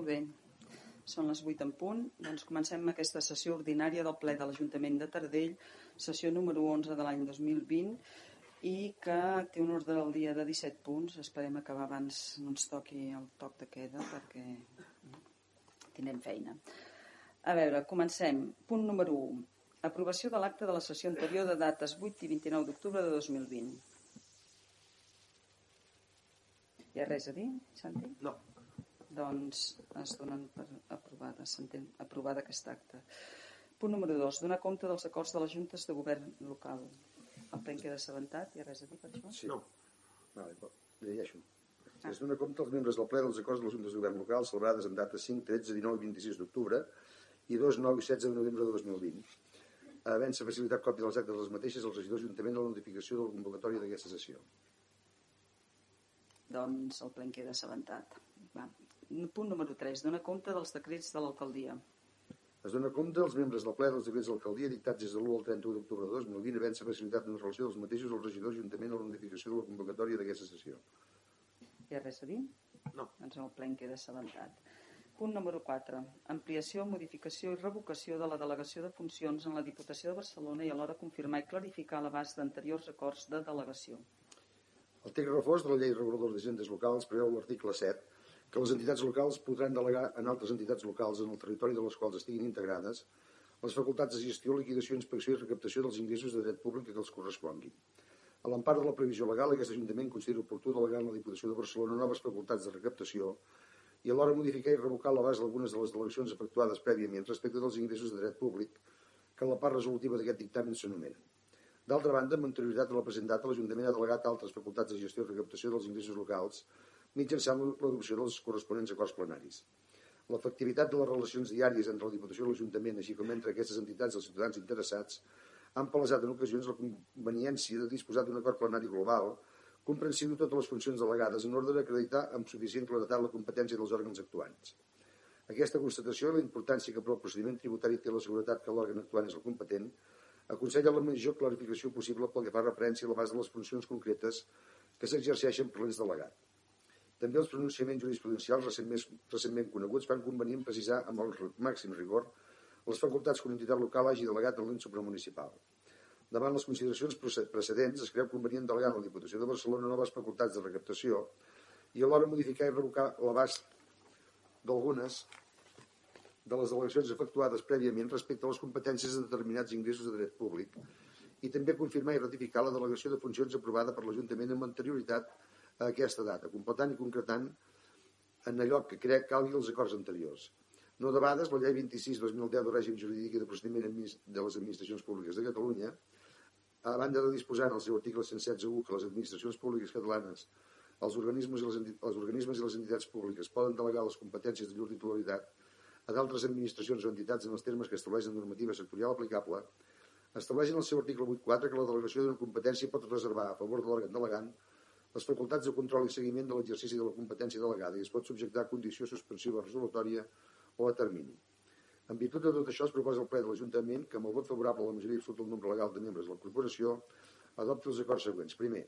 Molt bé. Són les 8 en punt. Doncs comencem aquesta sessió ordinària del ple de l'Ajuntament de Tardell, sessió número 11 de l'any 2020, i que té un ordre del dia de 17 punts. Esperem acabar abans no ens toqui el toc de queda perquè tindrem feina. A veure, comencem. Punt número 1. Aprovació de l'acte de la sessió anterior de dates 8 i 29 d'octubre de 2020. Hi ha res a dir, Santi? No. Doncs es donen per aprovada, s'entén aprovada aquest acte. Punt número 2. Donar compte dels acords de les juntes de govern local. El plen queda assabentat, hi ha res a dir per això? Sí. No. Vale, llegeixo. Ah. Es dona compte als membres del ple dels acords de les juntes de govern local celebrades en dates 5, 13, 19 i 26 d'octubre i 2, 9 i 16 de novembre de 2020. Havent-se facilitat còpia dels actes de les mateixes als regidors juntament a la notificació de la convocatòria d'aquesta sessió. Doncs el plen queda assabentat. Va. Punt número 3. Dona compte dels decrets de l'alcaldia. Es dona compte als membres del ple dels decrets de l'alcaldia dictats des de l'1 al 31 d'octubre de 2020 havent-se facilitat una relació dels mateixos als regidors juntament a la notificació de la convocatòria d'aquesta sessió. Hi ha res a dir? No. Doncs el plen queda assabentat. Punt número 4. Ampliació, modificació i revocació de la delegació de funcions en la Diputació de Barcelona i alhora confirmar i clarificar l'abast d'anteriors acords de delegació. El text reforç de la llei reguladora d'agendes locals preveu l'article 7 que les entitats locals podran delegar en altres entitats locals en el territori de les quals estiguin integrades les facultats de gestió, liquidació, inspecció i recaptació dels ingressos de dret públic que els corresponguin. A l'empart de la previsió legal, aquest Ajuntament considera oportú delegar en la Diputació de Barcelona noves facultats de recaptació i alhora modificar i revocar l'abast d'algunes de les delegacions efectuades prèviament respecte dels ingressos de dret públic que en la part resolutiva d'aquest dictamen s'anomenen. D'altra banda, amb anterioritat a la present data, l'Ajuntament ha delegat altres facultats de gestió i recaptació dels ingressos locals mitjançant l'adopció dels corresponents acords plenaris. L'efectivitat de les relacions diàries entre la Diputació i l'Ajuntament, així com entre aquestes entitats i els ciutadans interessats, han palesat en ocasions la conveniència de disposar d'un acord plenari global comprensiu de totes les funcions delegades en ordre d'acreditar amb suficient claretat la competència dels òrgans actuants. Aquesta constatació i la importància que per al procediment tributari té la seguretat que l'òrgan actuant és el competent aconsella la major clarificació possible pel que fa referència a la base de les funcions concretes que s'exerceixen per l'ens delegat. També els pronunciaments jurisprudencials recentment, recentment coneguts fan convenient precisar amb el màxim rigor les facultats que una entitat local hagi delegat en l'ens supramunicipal. Davant les consideracions precedents, es creu convenient delegar en la Diputació de Barcelona noves facultats de recaptació i alhora modificar i revocar l'abast d'algunes de les delegacions efectuades prèviament respecte a les competències de determinats ingressos de dret públic i també confirmar i ratificar la delegació de funcions aprovada per l'Ajuntament amb anterioritat a aquesta data, completant i concretant en allò que crec calgui els acords anteriors. No debades, la llei 26-2010 de règim jurídic i de procediment de les administracions públiques de Catalunya, a banda de disposar en el seu article 116.1 que les administracions públiques catalanes, els organismes, i les, els organismes i les entitats públiques poden delegar les competències de llur titularitat a d'altres administracions o entitats en els termes que estableix la normativa sectorial aplicable, estableix en el seu article 8.4 que la delegació d'una competència pot reservar a favor de l'òrgan delegant les facultats de control i seguiment de l'exercici de la competència delegada i es pot subjectar a condició suspensiva resolutòria o a termini. En virtut de tot això, es proposa al ple de l'Ajuntament que, amb el vot favorable a la majoria absoluta del nombre legal de membres de la corporació, adopti els acords següents. Primer,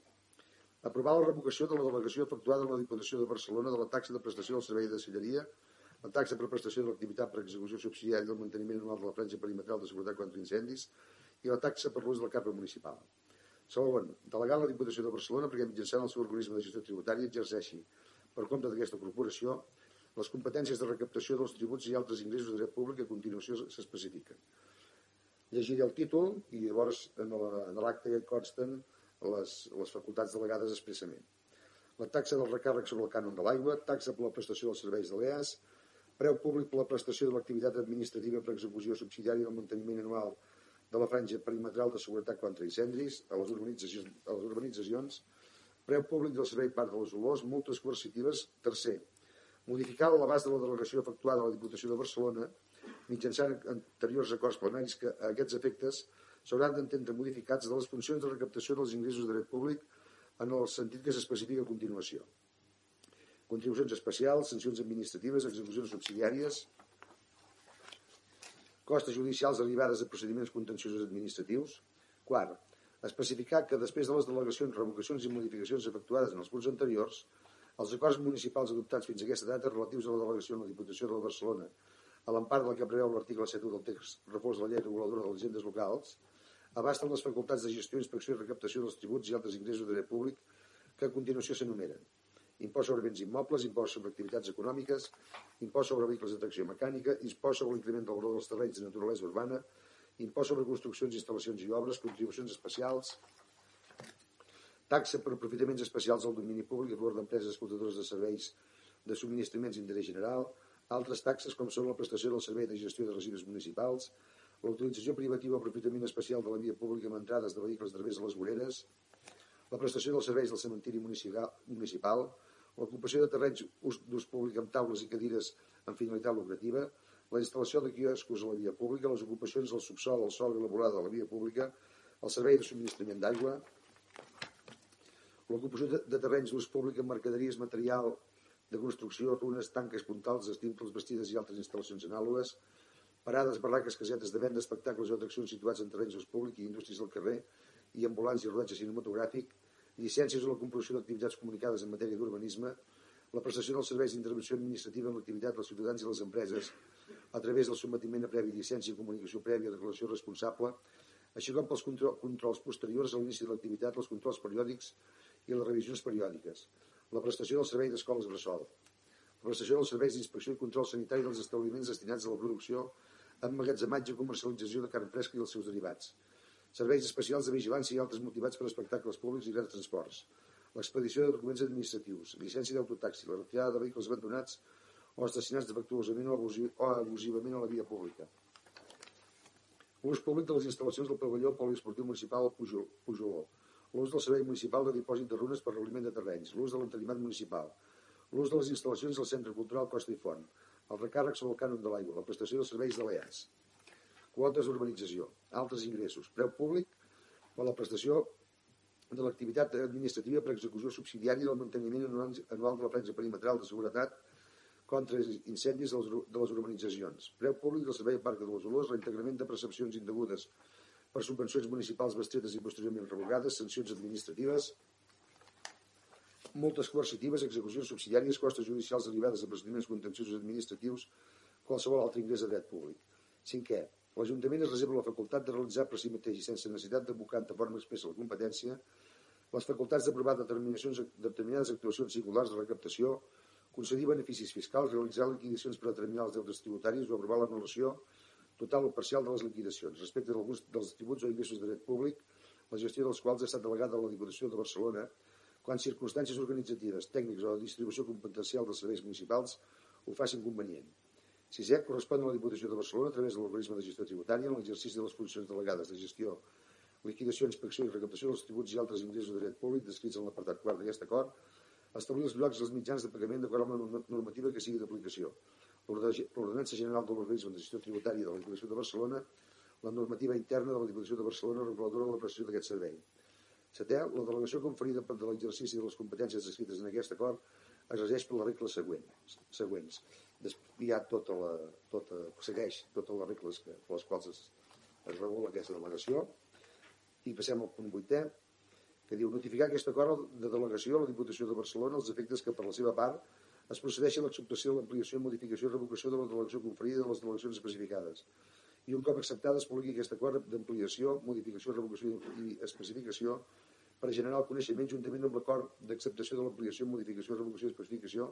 aprovar la revocació de la delegació efectuada en la Diputació de Barcelona de la taxa de prestació del servei de selleria, la taxa per prestació de l'activitat per execució subsidiària del manteniment anual de la franja perimetral de seguretat contra incendis i la taxa per l'ús del CAPRA municipal. Segon, delegar la Diputació de Barcelona perquè mitjançant el seu organisme de gestió tributària exerceixi, per compte d'aquesta corporació, les competències de recaptació dels tributs i altres ingressos de dret públic que a continuació s'especifiquen. Llegiré el títol i llavors en l'acte ja consten les, les facultats delegades expressament. La taxa del recàrrec sobre el cànon de l'aigua, taxa per la prestació dels serveis de l'EAS, preu públic per la prestació de l'activitat administrativa per execució subsidiària del manteniment anual de la franja perimetral de seguretat contra incendis a les urbanitzacions, a les urbanitzacions preu públic del servei Parc de les Olors, multes coercitives. Tercer, modificar l'abast de la delegació efectuada a la Diputació de Barcelona mitjançant anteriors acords plenaris que a aquests efectes s'hauran d'entendre modificats de les funcions de recaptació dels ingressos de dret públic en el sentit que s'especifica a continuació. Contribucions especials, sancions administratives, execucions subsidiàries, costes judicials derivades de procediments contenciosos administratius. Quart, especificar que després de les delegacions, revocacions i modificacions efectuades en els punts anteriors, Els acords municipals adoptats fins a aquesta data relatius a la delegació en la Diputació de Barcelona a l'empart del que preveu l'article 7 del text reforç de la llei reguladora de les agendes locals, abasten les facultats de gestió, inspecció i recaptació dels tributs i altres ingressos de dret públic que a continuació s'enumeren. Impost sobre béns immobles, impost sobre activitats econòmiques, impost sobre vehicles de tracció mecànica, impost sobre l'increment del valor dels terrenys de naturalesa urbana, impost sobre construccions, instal·lacions i obres, contribucions especials, taxa per aprofitaments especials al domini públic a favor d'empreses exportadores de serveis de subministraments d'interès general, altres taxes com són la prestació del servei de gestió de residus municipals, la utilització privativa o aprofitament especial de la via pública amb entrades de vehicles de través de les voreres, la prestació dels serveis del cementiri municipal, l'ocupació de terrenys d'ús públic amb taules i cadires amb finalitat lucrativa, la instal·lació de quioscos a la via pública, les ocupacions del subsol, el sol i la volada de la via pública, el servei de subministrament d'aigua, l'ocupació de, terrenys d'ús públic amb mercaderies, material de construcció, runes, tanques, puntals, estimples, vestides i altres instal·lacions anàlogues, parades, barraques, casetes de venda, espectacles o atraccions situats en terrenys d'ús públic i indústries del carrer i ambulants i rodatge cinematogràfic, llicències o la composició d'activitats comunicades en matèria d'urbanisme, la prestació dels serveis d'intervenció administrativa en l'activitat dels ciutadans i les empreses a través del sotmetiment a previ llicència i comunicació prèvia de relació responsable, així com pels controls posteriors a l'inici de l'activitat, els controls periòdics i les revisions periòdiques, la prestació del servei d'escoles bressol, la prestació dels serveis d'inspecció i control sanitari dels establiments destinats a la producció, emmagatzematge i comercialització de carn fresca i els seus derivats, serveis especials de vigilància i altres motivats per espectacles públics i grans transports, l'expedició de documents administratius, llicència d'autotaxi, la retirada de vehicles abandonats o estacionats defectuosament o, abusivament a la via pública. L'ús públic de les instal·lacions del pavelló poliesportiu municipal Pujol, Pujoló, l'ús del servei municipal de dipòsit de runes per rebliment de terrenys, l'ús de l'entrenament municipal, l'ús de les instal·lacions del Centre Cultural Costa i Font, el recàrrec sobre el cànon de l'aigua, la prestació dels serveis de l'EAS quotes d'urbanització, altres ingressos, preu públic per la prestació de l'activitat administrativa per execució subsidiària del manteniment anual de la franja perimetral de seguretat contra incendis de les urbanitzacions, preu públic del servei de Parc de les Olors, reintegrament de percepcions indegudes per subvencions municipals bestretes i posteriorment revocades, sancions administratives, multes coercitives, execucions subsidiàries, costes judicials derivades de procediments contenciosos administratius, qualsevol altre ingrés de dret públic. Cinquè, l'Ajuntament es reserva la facultat de realitzar per si mateix i sense necessitat d'abocar de forma expressa la competència les facultats d'aprovar determinacions determinades actuacions singulars de recaptació, concedir beneficis fiscals, realitzar liquidacions per determinar els deutes tributaris o aprovar l'anul·lació total o parcial de les liquidacions. Respecte d'alguns dels tributs o ingressos de dret públic, la gestió dels quals ha estat delegada a la Diputació de Barcelona, quan circumstàncies organitzatives, tècniques o de distribució competencial dels serveis municipals ho facin convenient. Sisè, correspon a la Diputació de Barcelona a través de l'organisme de gestió tributària en l'exercici de les funcions delegades de gestió, liquidació, inspecció i recaptació dels tributs i altres ingressos de dret públic descrits en l'apartat quart d'aquest acord, establir els llocs i els mitjans de pagament d'acord amb la normativa que sigui d'aplicació, l'Ordenança General de l'Organisme de Gestió Tributària de la Diputació de Barcelona, la normativa interna de la Diputació de Barcelona reguladora de la prestació d'aquest servei. Setè, la delegació conferida de l'exercici de les competències descrites en aquest acord es regeix per les regles següents. següents. Hi ha tota la, tota, segueix totes les regles que, per les quals es, es regula aquesta delegació. I passem al punt vuitè, que diu notificar aquest acord de delegació a la Diputació de Barcelona els efectes que per la seva part es procedeix a l'acceptació l'ampliació, modificació i revocació de la delegació conferida de les delegacions especificades. I un cop acceptada es publiqui aquest acord d'ampliació, modificació, revocació i especificació per generar el coneixement juntament amb l'acord d'acceptació de l'ampliació, modificació, revocació i especificació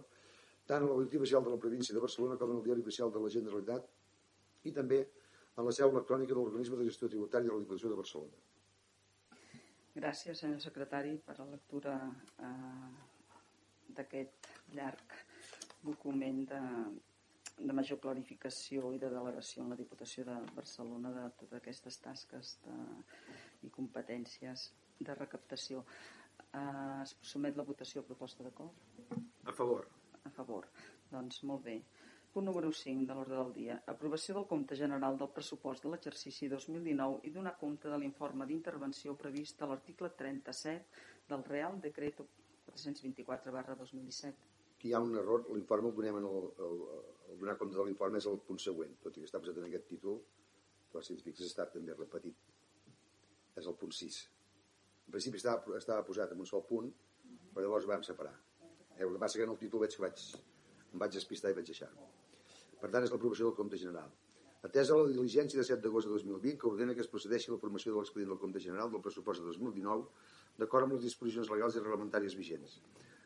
tant a la boletín oficial de la província de Barcelona com en el diari oficial de la Generalitat i també en la seu electrònica de l'Organisme de Gestió Tributària de la Diputació de Barcelona. Gràcies, senyor secretari, per la lectura eh, d'aquest llarg document de, de major clarificació i de delegació en la Diputació de Barcelona de totes aquestes tasques de, i competències de recaptació. Eh, es somet la votació a proposta d'acord? A favor. A favor. Doncs molt bé. Punt número 5 de l'ordre del dia. Aprovació del compte general del pressupost de l'exercici 2019 i donar compte de l'informe d'intervenció previst a l'article 37 del Real Decreto 424 barra 2017 hi ha un error, l'informe el donem en el, el, el donar compte de l'informe és el punt següent, tot i que està posat en aquest títol, però si ens fixes està també repetit. És el punt 6. En principi estava, estava posat en un sol punt, però llavors vam separar. Eh, el que passa que en el títol veig que vaig, em vaig despistar i vaig deixar. Per tant, és l'aprovació del compte general. Atesa la diligència de 7 d'agost de 2020 que ordena que es procedeixi a la formació de l'expedient del compte general del pressupost de 2019 d'acord amb les disposicions legals i reglamentàries vigents,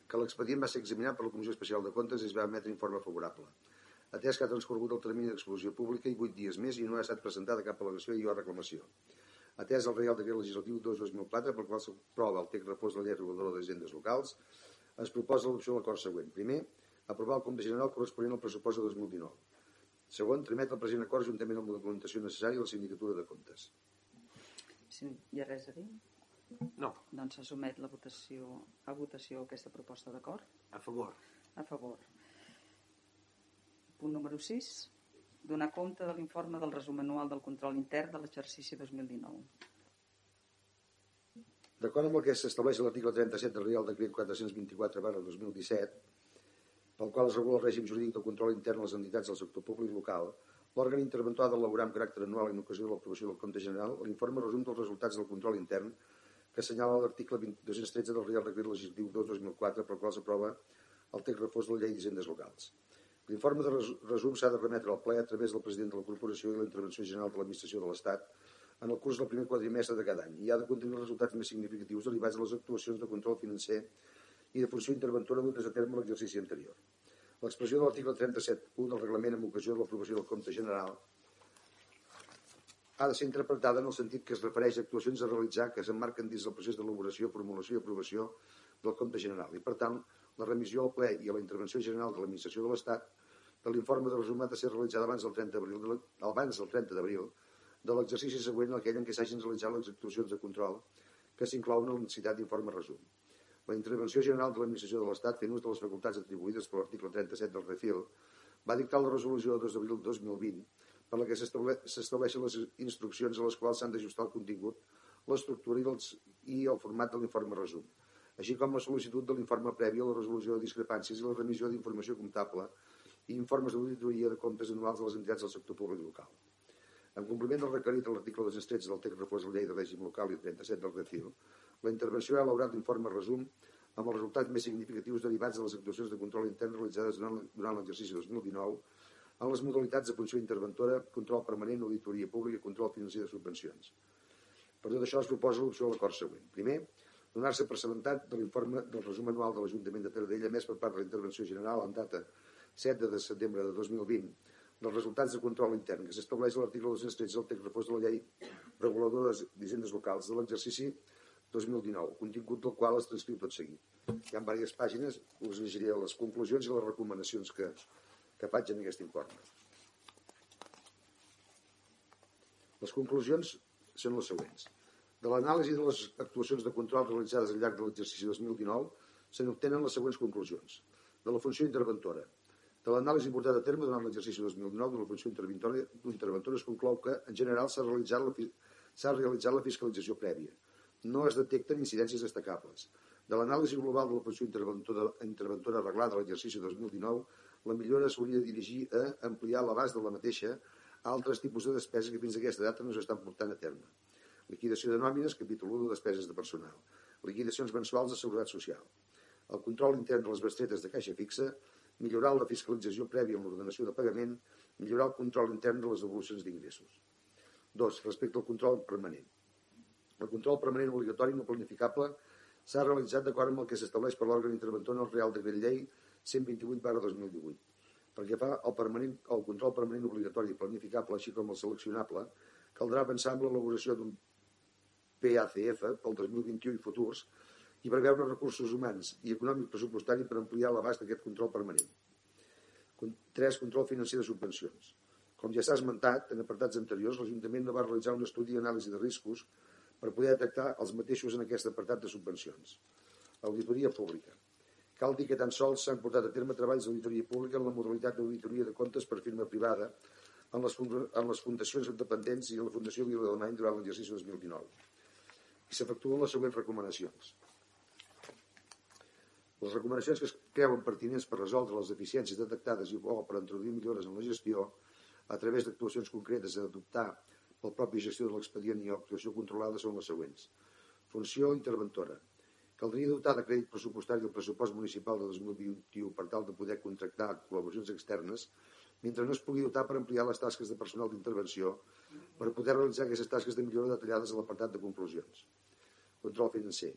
que l'expedient va ser examinat per la Comissió Especial de Comptes i es va emetre informe favorable. Atès que ha transcorregut el termini d'exclusió pública i 8 dies més i no ha estat presentada cap al·legació i o reclamació. Atès el Reial Decret Legislatiu 2-2004, per qual s'aprova el text refós de la llei reguladora d'agendes locals, es proposa l'opció de l'acord següent. Primer, aprovar el compte general corresponent al pressupost de 2019. Segon, tramet el present acord juntament amb la documentació necessària a la sindicatura de comptes. Si hi ha res a dir? No, Doncs se somet la votació, a votació aquesta proposta d'acord. a favor. A favor. Punt número 6. Donar compte de l'informe del resum anual del control intern de l'exercici 2019. D'acord amb el que s'estableix a l'article 37 del Real Decret 424 barra 2017, pel qual es regula el règim jurídic del control intern a les entitats del sector públic local, l'òrgan interventor ha d'elaborar amb caràcter anual en ocasió de l'aprovació del compte general l'informe resum dels resultats del control intern que assenyala l'article 213 del Real Decret Legislatiu 2-2004 pel qual s'aprova el text refós de la llei d'hisendes locals. L'informe de resum s'ha de remetre al ple a través del president de la corporació i la intervenció general de l'administració de l'Estat en el curs del primer quadrimestre de cada any i ha de contenir els resultats més significatius derivats de les actuacions de control financer i de funció interventora dutes a terme l'exercici anterior. L'expressió de l'article 37.1 del reglament en ocasió de l'aprovació del compte general ha de ser interpretada en el sentit que es refereix a actuacions a realitzar que s'emmarquen dins del procés d'elaboració, formulació i aprovació del compte general i, per tant, la remissió al ple i a la intervenció general de l'administració de l'Estat de l'informe de resum ha de ser realitzada abans del 30 d'abril abans del 30 d'abril de l'exercici següent aquell en què s'hagin realitzat les actuacions de control que s'inclouen en la necessitat d'informe resum. La intervenció general de l'Administració de l'Estat, fent ús de les facultats atribuïdes per l'article 37 del REFIL, va dictar la resolució de 2 d'abril 2020 per la que s'estableixen les instruccions a les quals s'han d'ajustar el contingut, l'estructura i, i el format de l'informe resum, així com la sol·licitud de l'informe previ a la resolució de discrepàncies i la remissió d'informació comptable i informes d'auditoria de comptes anuals de les entitats del sector públic local. En compliment del requerit a l'article 213 del text refós de la llei de règim local i 37 del REFIL, la intervenció ha elaborat l'informe resum amb els resultats més significatius derivats de les actuacions de control intern realitzades durant, l'exercici 2019 en les modalitats de funció interventora, control permanent, auditoria pública i control financer de subvencions. Per tot això es proposa l'opció de l'acord següent. Primer, donar-se per assabentat de l'informe del resum anual de l'Ajuntament de Taradell més per part de la intervenció general en data 7 de setembre de 2020 dels resultats de control intern que s'estableix a l'article 213 del text refós de la llei reguladora d'hisendes locals de l'exercici 2019, contingut del qual es transcriu tot seguit. Hi ha diverses pàgines, us llegiré les conclusions i les recomanacions que, que faig en aquest informe. Les conclusions són les següents. De l'anàlisi de les actuacions de control realitzades al llarg de l'exercici 2019 se n'obtenen les següents conclusions. De la funció interventora, de l'anàlisi portada a terme durant l'exercici 2019 de la funció interventora, es conclou que, en general, s'ha realitzat, la, realitzat la fiscalització prèvia. No es detecten incidències destacables. De l'anàlisi global de la funció interventora, interventora arreglada a l'exercici 2019, la millora s'hauria de dirigir a ampliar l'abast de la mateixa a altres tipus de despeses que fins a aquesta data no s'estan portant a terme. Liquidació de nòmines, capítol 1 de despeses de personal. Liquidacions mensuals de seguretat social. El control intern de les bestretes de caixa fixa, millorar la fiscalització prèvia en l'ordenació de pagament, millorar el control intern de les devolucions d'ingressos. Dos, respecte al control permanent. El control permanent obligatori no planificable s'ha realitzat d'acord amb el que s'estableix per l'òrgan interventor en el Real Decret Llei 128 barra 2018. Perquè fa el, permanent, el control permanent obligatori i planificable, així com el seleccionable, caldrà avançar amb l'elaboració d'un PACF pel 2021 i futurs i preveure recursos humans i econòmic pressupostari per ampliar l'abast d'aquest control permanent. 3. Control financer de subvencions. Com ja s'ha esmentat, en apartats anteriors, l'Ajuntament no va realitzar un estudi d'anàlisi de riscos per poder detectar els mateixos en aquest apartat de subvencions. Auditoria pública. Cal dir que tan sols s'han portat a terme treballs d'auditoria pública en la modalitat d'auditoria de comptes per firma privada en les, en les fundacions independents i en la Fundació Vila d'Alemany durant l'exercici 2019. I s'efectuen les següents recomanacions. Les recomanacions que es creuen pertinents per resoldre les deficiències detectades i o per introduir millores en la gestió a través d'actuacions concretes a adoptar pel propi gestió de l'expedient i actuació controlada són les següents. Funció interventora. Caldria dotar de crèdit pressupostari el pressupost municipal de 2021 per tal de poder contractar col·laboracions externes, mentre no es pugui dotar per ampliar les tasques de personal d'intervenció per poder realitzar aquestes tasques de millora detallades a l'apartat de conclusions. Control financer.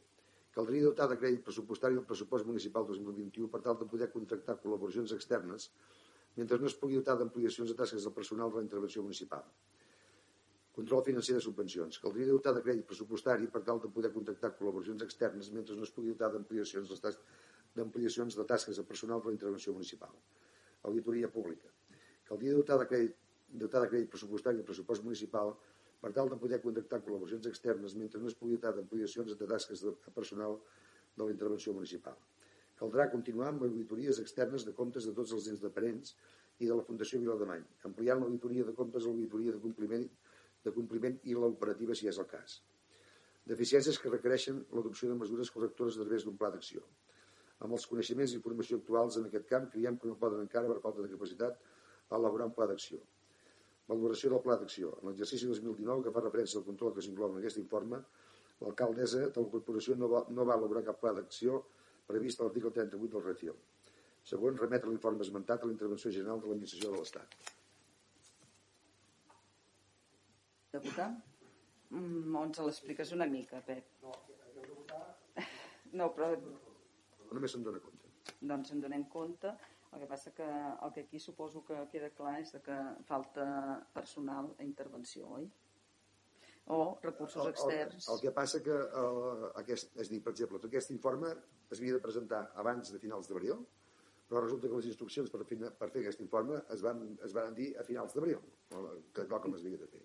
Caldria dotar de crèdit pressupostari el pressupost municipal 2021 per tal de poder contractar col·laboracions externes mentre no es pugui dotar d'ampliacions de tasques del personal de la intervenció municipal. Control financer de subvencions. Caldria dotar de crèdit pressupostari per tal de poder contractar col·laboracions externes mentre no es pugui dotar d'ampliacions d'ampliacions de tasques de personal de la intervenció municipal. Auditoria pública. Caldria dotar de crèdit, dotar de crèdit pressupostari el pressupost municipal per tal de poder contractar col·laboracions externes mentre no es pugui dotar d'ampliacions de tasques de personal de la intervenció municipal. Caldrà continuar amb auditories externes de comptes de tots els ens dependents i de la Fundació Vilademany, ampliant l'auditoria de comptes a l'auditoria de compliment, de compliment i l'operativa si és el cas. Deficiències que requereixen l'adopció de mesures correctores a través d'un pla d'acció. Amb els coneixements i informació actuals en aquest camp, creiem que no poden encara, per falta de capacitat, elaborar un pla d'acció. Valoració del pla d'acció. En l'exercici 2019, que fa referència al control que s'inclou en aquest informe, l'alcaldessa de la corporació no va, no va elaborar cap pla d'acció previst a l'article 38 del RECIL. Segon, remetre l'informe esmentat a la intervenció general de l'administració de l'Estat. Deputat? Mm, ens l'expliques una mica, Pep. No, no però... Només se'n dona compte. Doncs en donem compte. El que passa que el que aquí suposo que queda clar és que falta personal a intervenció, oi? o recursos el, externs. El, el que passa que el, aquest, és dir, per exemple, tot aquest informe es havia de presentar abans de finals d'abril, però resulta que les instruccions per, fer, per fer aquest informe es van, es van dir a finals d'abril, que és com es havia de fer.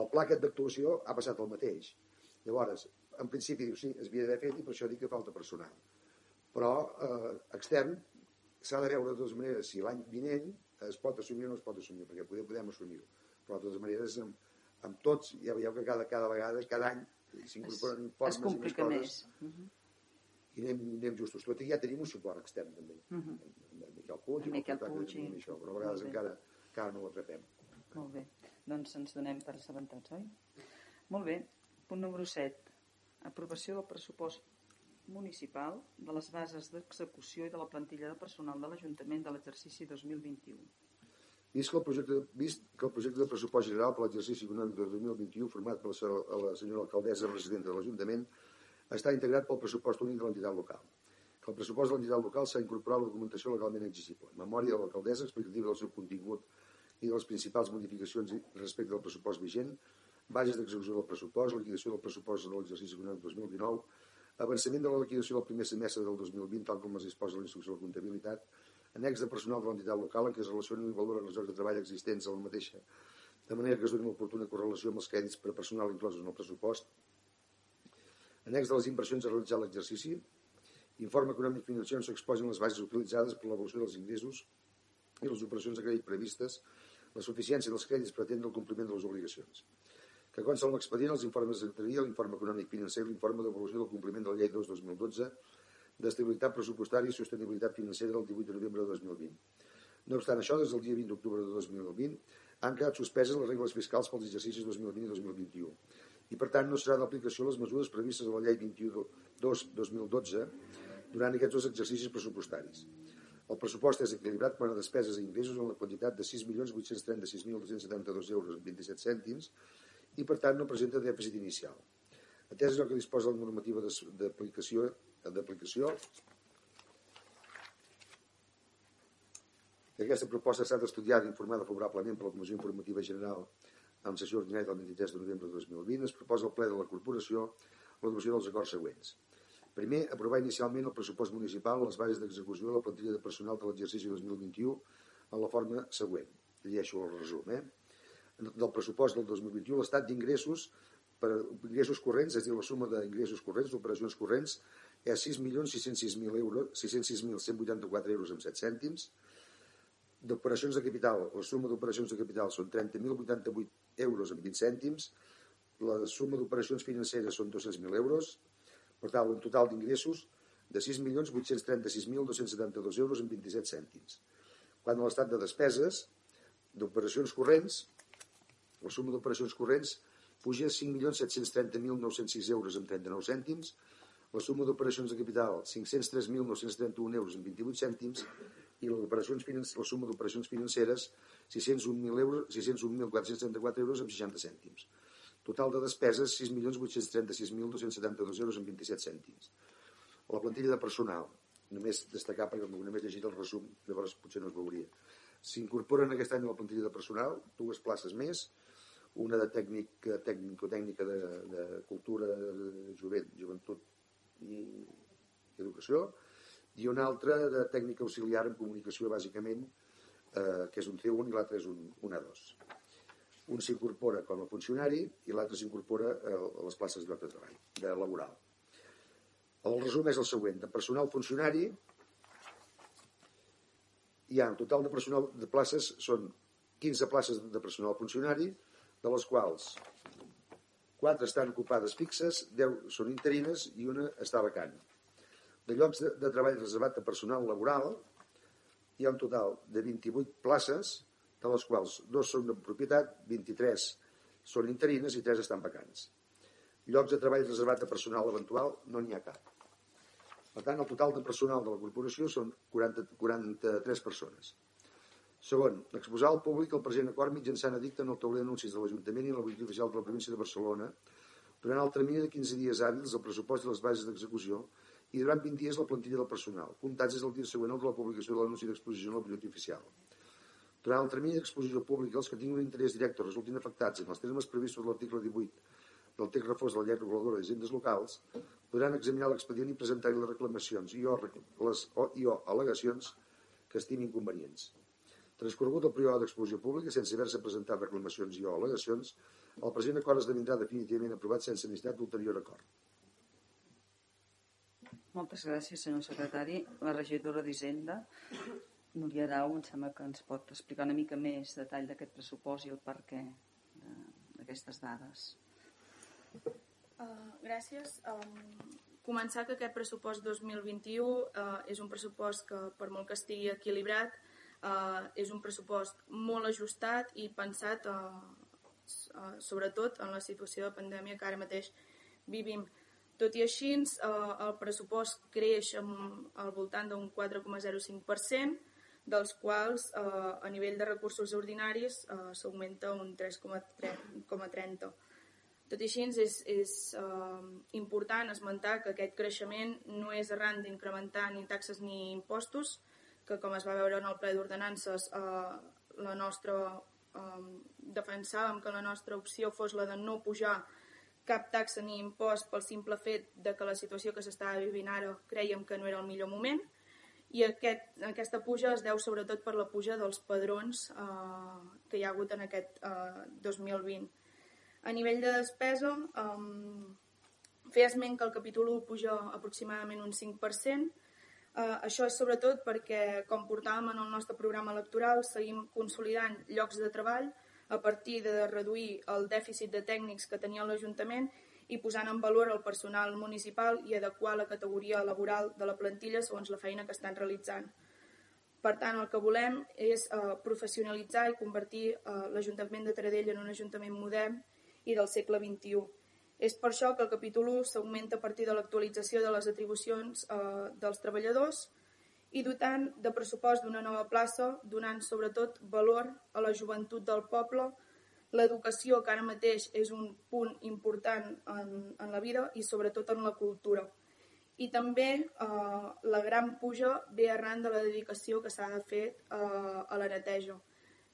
El pla aquest d'actuació ha passat el mateix. Llavors, en principi diu, sí, es havia d'haver fet i per això dic que falta personal. Però eh, extern s'ha de veure de totes maneres si l'any vinent es pot assumir o no es pot assumir, perquè podem, podem assumir-ho. Però de totes maneres, amb, amb tots, ja veieu que cada, cada vegada, cada any, s'incorporen informes i més coses. Més. Uh -huh. I anem, anem justos. Tot i ja tenim un suport extern, també. Uh -huh. En Miquel Puig, en Miquel Puig, i... això, però a vegades encara, encara no ho atrapem. Molt bé. Doncs ens donem per assabentats, oi? Molt bé. Punt número 7. Aprovació del pressupost municipal de les bases d'execució i de la plantilla de personal de l'Ajuntament de l'exercici 2021. Vist que, el projecte, vist que el projecte de pressupost general per l'exercici econòmic de 2021 format per la, senyora alcaldessa residenta de l'Ajuntament està integrat pel pressupost únic de l'entitat local. Que el pressupost de l'entitat local s'ha incorporat la documentació legalment exigible. Memòria de l'alcaldessa explicativa del seu contingut i de les principals modificacions respecte al pressupost vigent, bases d'execució del pressupost, liquidació del pressupost de l'exercici econòmic 2019, avançament de la liquidació del primer semestre del 2020, tal com es disposa la instrucció de comptabilitat, annex de personal de l'entitat local en què es relacionen i valoren les hores de treball existents a la mateixa, de manera que es doni l'oportuna correlació amb els crèdits per a personal inclosos en el pressupost, annex de les inversions a realitzar l'exercici, informe econòmic financer on s'exposen les bases utilitzades per l'evolució dels ingressos i les operacions de crèdit previstes, la suficiència dels crèdits per atendre el compliment de les obligacions. Que consta en l'expedient els informes de secretaria, l'informe econòmic financer l'informe d'evolució del compliment de la llei 2 2012 d'estabilitat pressupostària i sostenibilitat financera del 18 de novembre de 2020. No obstant això, des del dia 20 d'octubre de 2020 han quedat suspeses les regles fiscals pels exercicis 2020 i 2021 i per tant no serà d'aplicació les mesures previstes a la llei 22-2012 durant aquests dos exercicis pressupostaris. El pressupost és equilibrat per a despeses i ingressos en la quantitat de 6.836.272 euros amb 27 cèntims i per tant no presenta dèficit inicial. Atès el que disposa la normativa d'aplicació d'aplicació aquesta proposta s'ha estudiada i informada favorablement per la Comissió Informativa General amb sessió ordinària del 23 de novembre de 2020 es proposa al ple de la corporació l'adoració dels acords següents. Primer, aprovar inicialment el pressupost municipal les bases d'execució de la plantilla de personal de l'exercici 2021 en la forma següent. Llegeixo el resum. Eh? Del pressupost del 2021, l'estat d'ingressos per ingressos corrents, és a dir, la suma d'ingressos corrents, d'operacions corrents, és 6.606.000 euros, 606.184 euros amb 7 cèntims. D'operacions de capital, la suma d'operacions de capital són 30.088 euros amb 20 cèntims. La suma d'operacions financeres són 200.000 euros. Per tant, un total d'ingressos de 6.836.272 euros amb 27 cèntims. Quan a l'estat de despeses, d'operacions corrents, la suma d'operacions corrents puja a 5.730.906 euros amb 39 cèntims, la suma d'operacions de capital 503.931 euros en 28 cèntims i la suma d'operacions financeres 601.434 euros, 601 euros amb 60 cèntims. Total de despeses 6.836.272 euros amb 27 cèntims. La plantilla de personal, només destacar perquè només llegit el resum, llavors potser no es veuria. S'incorporen aquest any a la plantilla de personal dues places més, una de tècnic, tècnic o tècnica de, de cultura, jovent, joventut i educació, i una altra de tècnica auxiliar en comunicació, bàsicament, eh, que és un C1 i l'altre és un, un A2. Un s'incorpora com a funcionari i l'altre s'incorpora a les places de de treball, de laboral. El resum és el següent. De personal funcionari hi ha un total de personal de places, són 15 places de personal funcionari, de les quals 4 estan ocupades fixes, 10 són interines i una està vacant. De llocs de, de treball reservat a personal laboral hi ha un total de 28 places, de les quals dos són de propietat, 23 són interines i 3 estan vacants. Llocs de treball reservat a personal eventual no n'hi ha cap. Per tant, el total de personal de la corporació són 40, 43 persones. Segon, exposar al públic el present acord mitjançant edicte en el tauler d'anuncis de l'Ajuntament i la Boletín Oficial de la Província de Barcelona durant el termini de 15 dies hàbils del pressupost i les bases d'execució i durant 20 dies la plantilla del personal, comptats des del dia següent de la publicació de l'anunci d'exposició en el Boletín Oficial. Durant el termini d'exposició pública, els que tinguin un interès directe o resultin afectats en els termes previstos a l'article 18 del text refós de la llei reguladora d'hisendes locals podran examinar l'expedient i presentar-hi les reclamacions i o, les, o, i o al·legacions que estimin convenients. Transcorregut el període d'exposició pública sense haver-se presentat reclamacions i o al·legacions, el present acord esdevindrà definitivament aprovat sense necessitat d'ulterior acord. Moltes gràcies, senyor secretari. La regidora d'Hisenda, Núria Arau, em sembla que ens pot explicar una mica més detall d'aquest pressupost i el per què d'aquestes dades. Uh, gràcies. Um, començar que aquest pressupost 2021 uh, és un pressupost que, per molt que estigui equilibrat, eh, és un pressupost molt ajustat i pensat eh, eh, sobretot en la situació de pandèmia que ara mateix vivim. Tot i així, eh, el pressupost creix amb, al voltant d'un 4,05%, dels quals eh, a nivell de recursos ordinaris eh, s'augmenta un 3,30%. Tot i així, és, és eh, important esmentar que aquest creixement no és arran d'incrementar ni taxes ni impostos, que com es va veure en el ple d'ordenances eh, la nostra defensàvem que la nostra opció fos la de no pujar cap taxa ni impost pel simple fet de que la situació que s'estava vivint ara creiem que no era el millor moment i aquest, aquesta puja es deu sobretot per la puja dels padrons eh, que hi ha hagut en aquest eh, 2020. A nivell de despesa, eh, fer esment que el capítol 1 puja aproximadament un 5%, Eh, això és sobretot perquè, com portàvem en el nostre programa electoral, seguim consolidant llocs de treball a partir de reduir el dèficit de tècnics que tenia l'Ajuntament i posant en valor el personal municipal i adequar la categoria laboral de la plantilla segons la feina que estan realitzant. Per tant, el que volem és eh, professionalitzar i convertir eh, l'Ajuntament de Taradell en un ajuntament modern i del segle XXI és per això que el capítol 1 s'augmenta a partir de l'actualització de les atribucions eh, dels treballadors i dotant de pressupost d'una nova plaça, donant sobretot valor a la joventut del poble, l'educació, que ara mateix és un punt important en, en la vida i sobretot en la cultura. I també eh, la gran puja ve arran de la dedicació que s'ha fer eh, a la neteja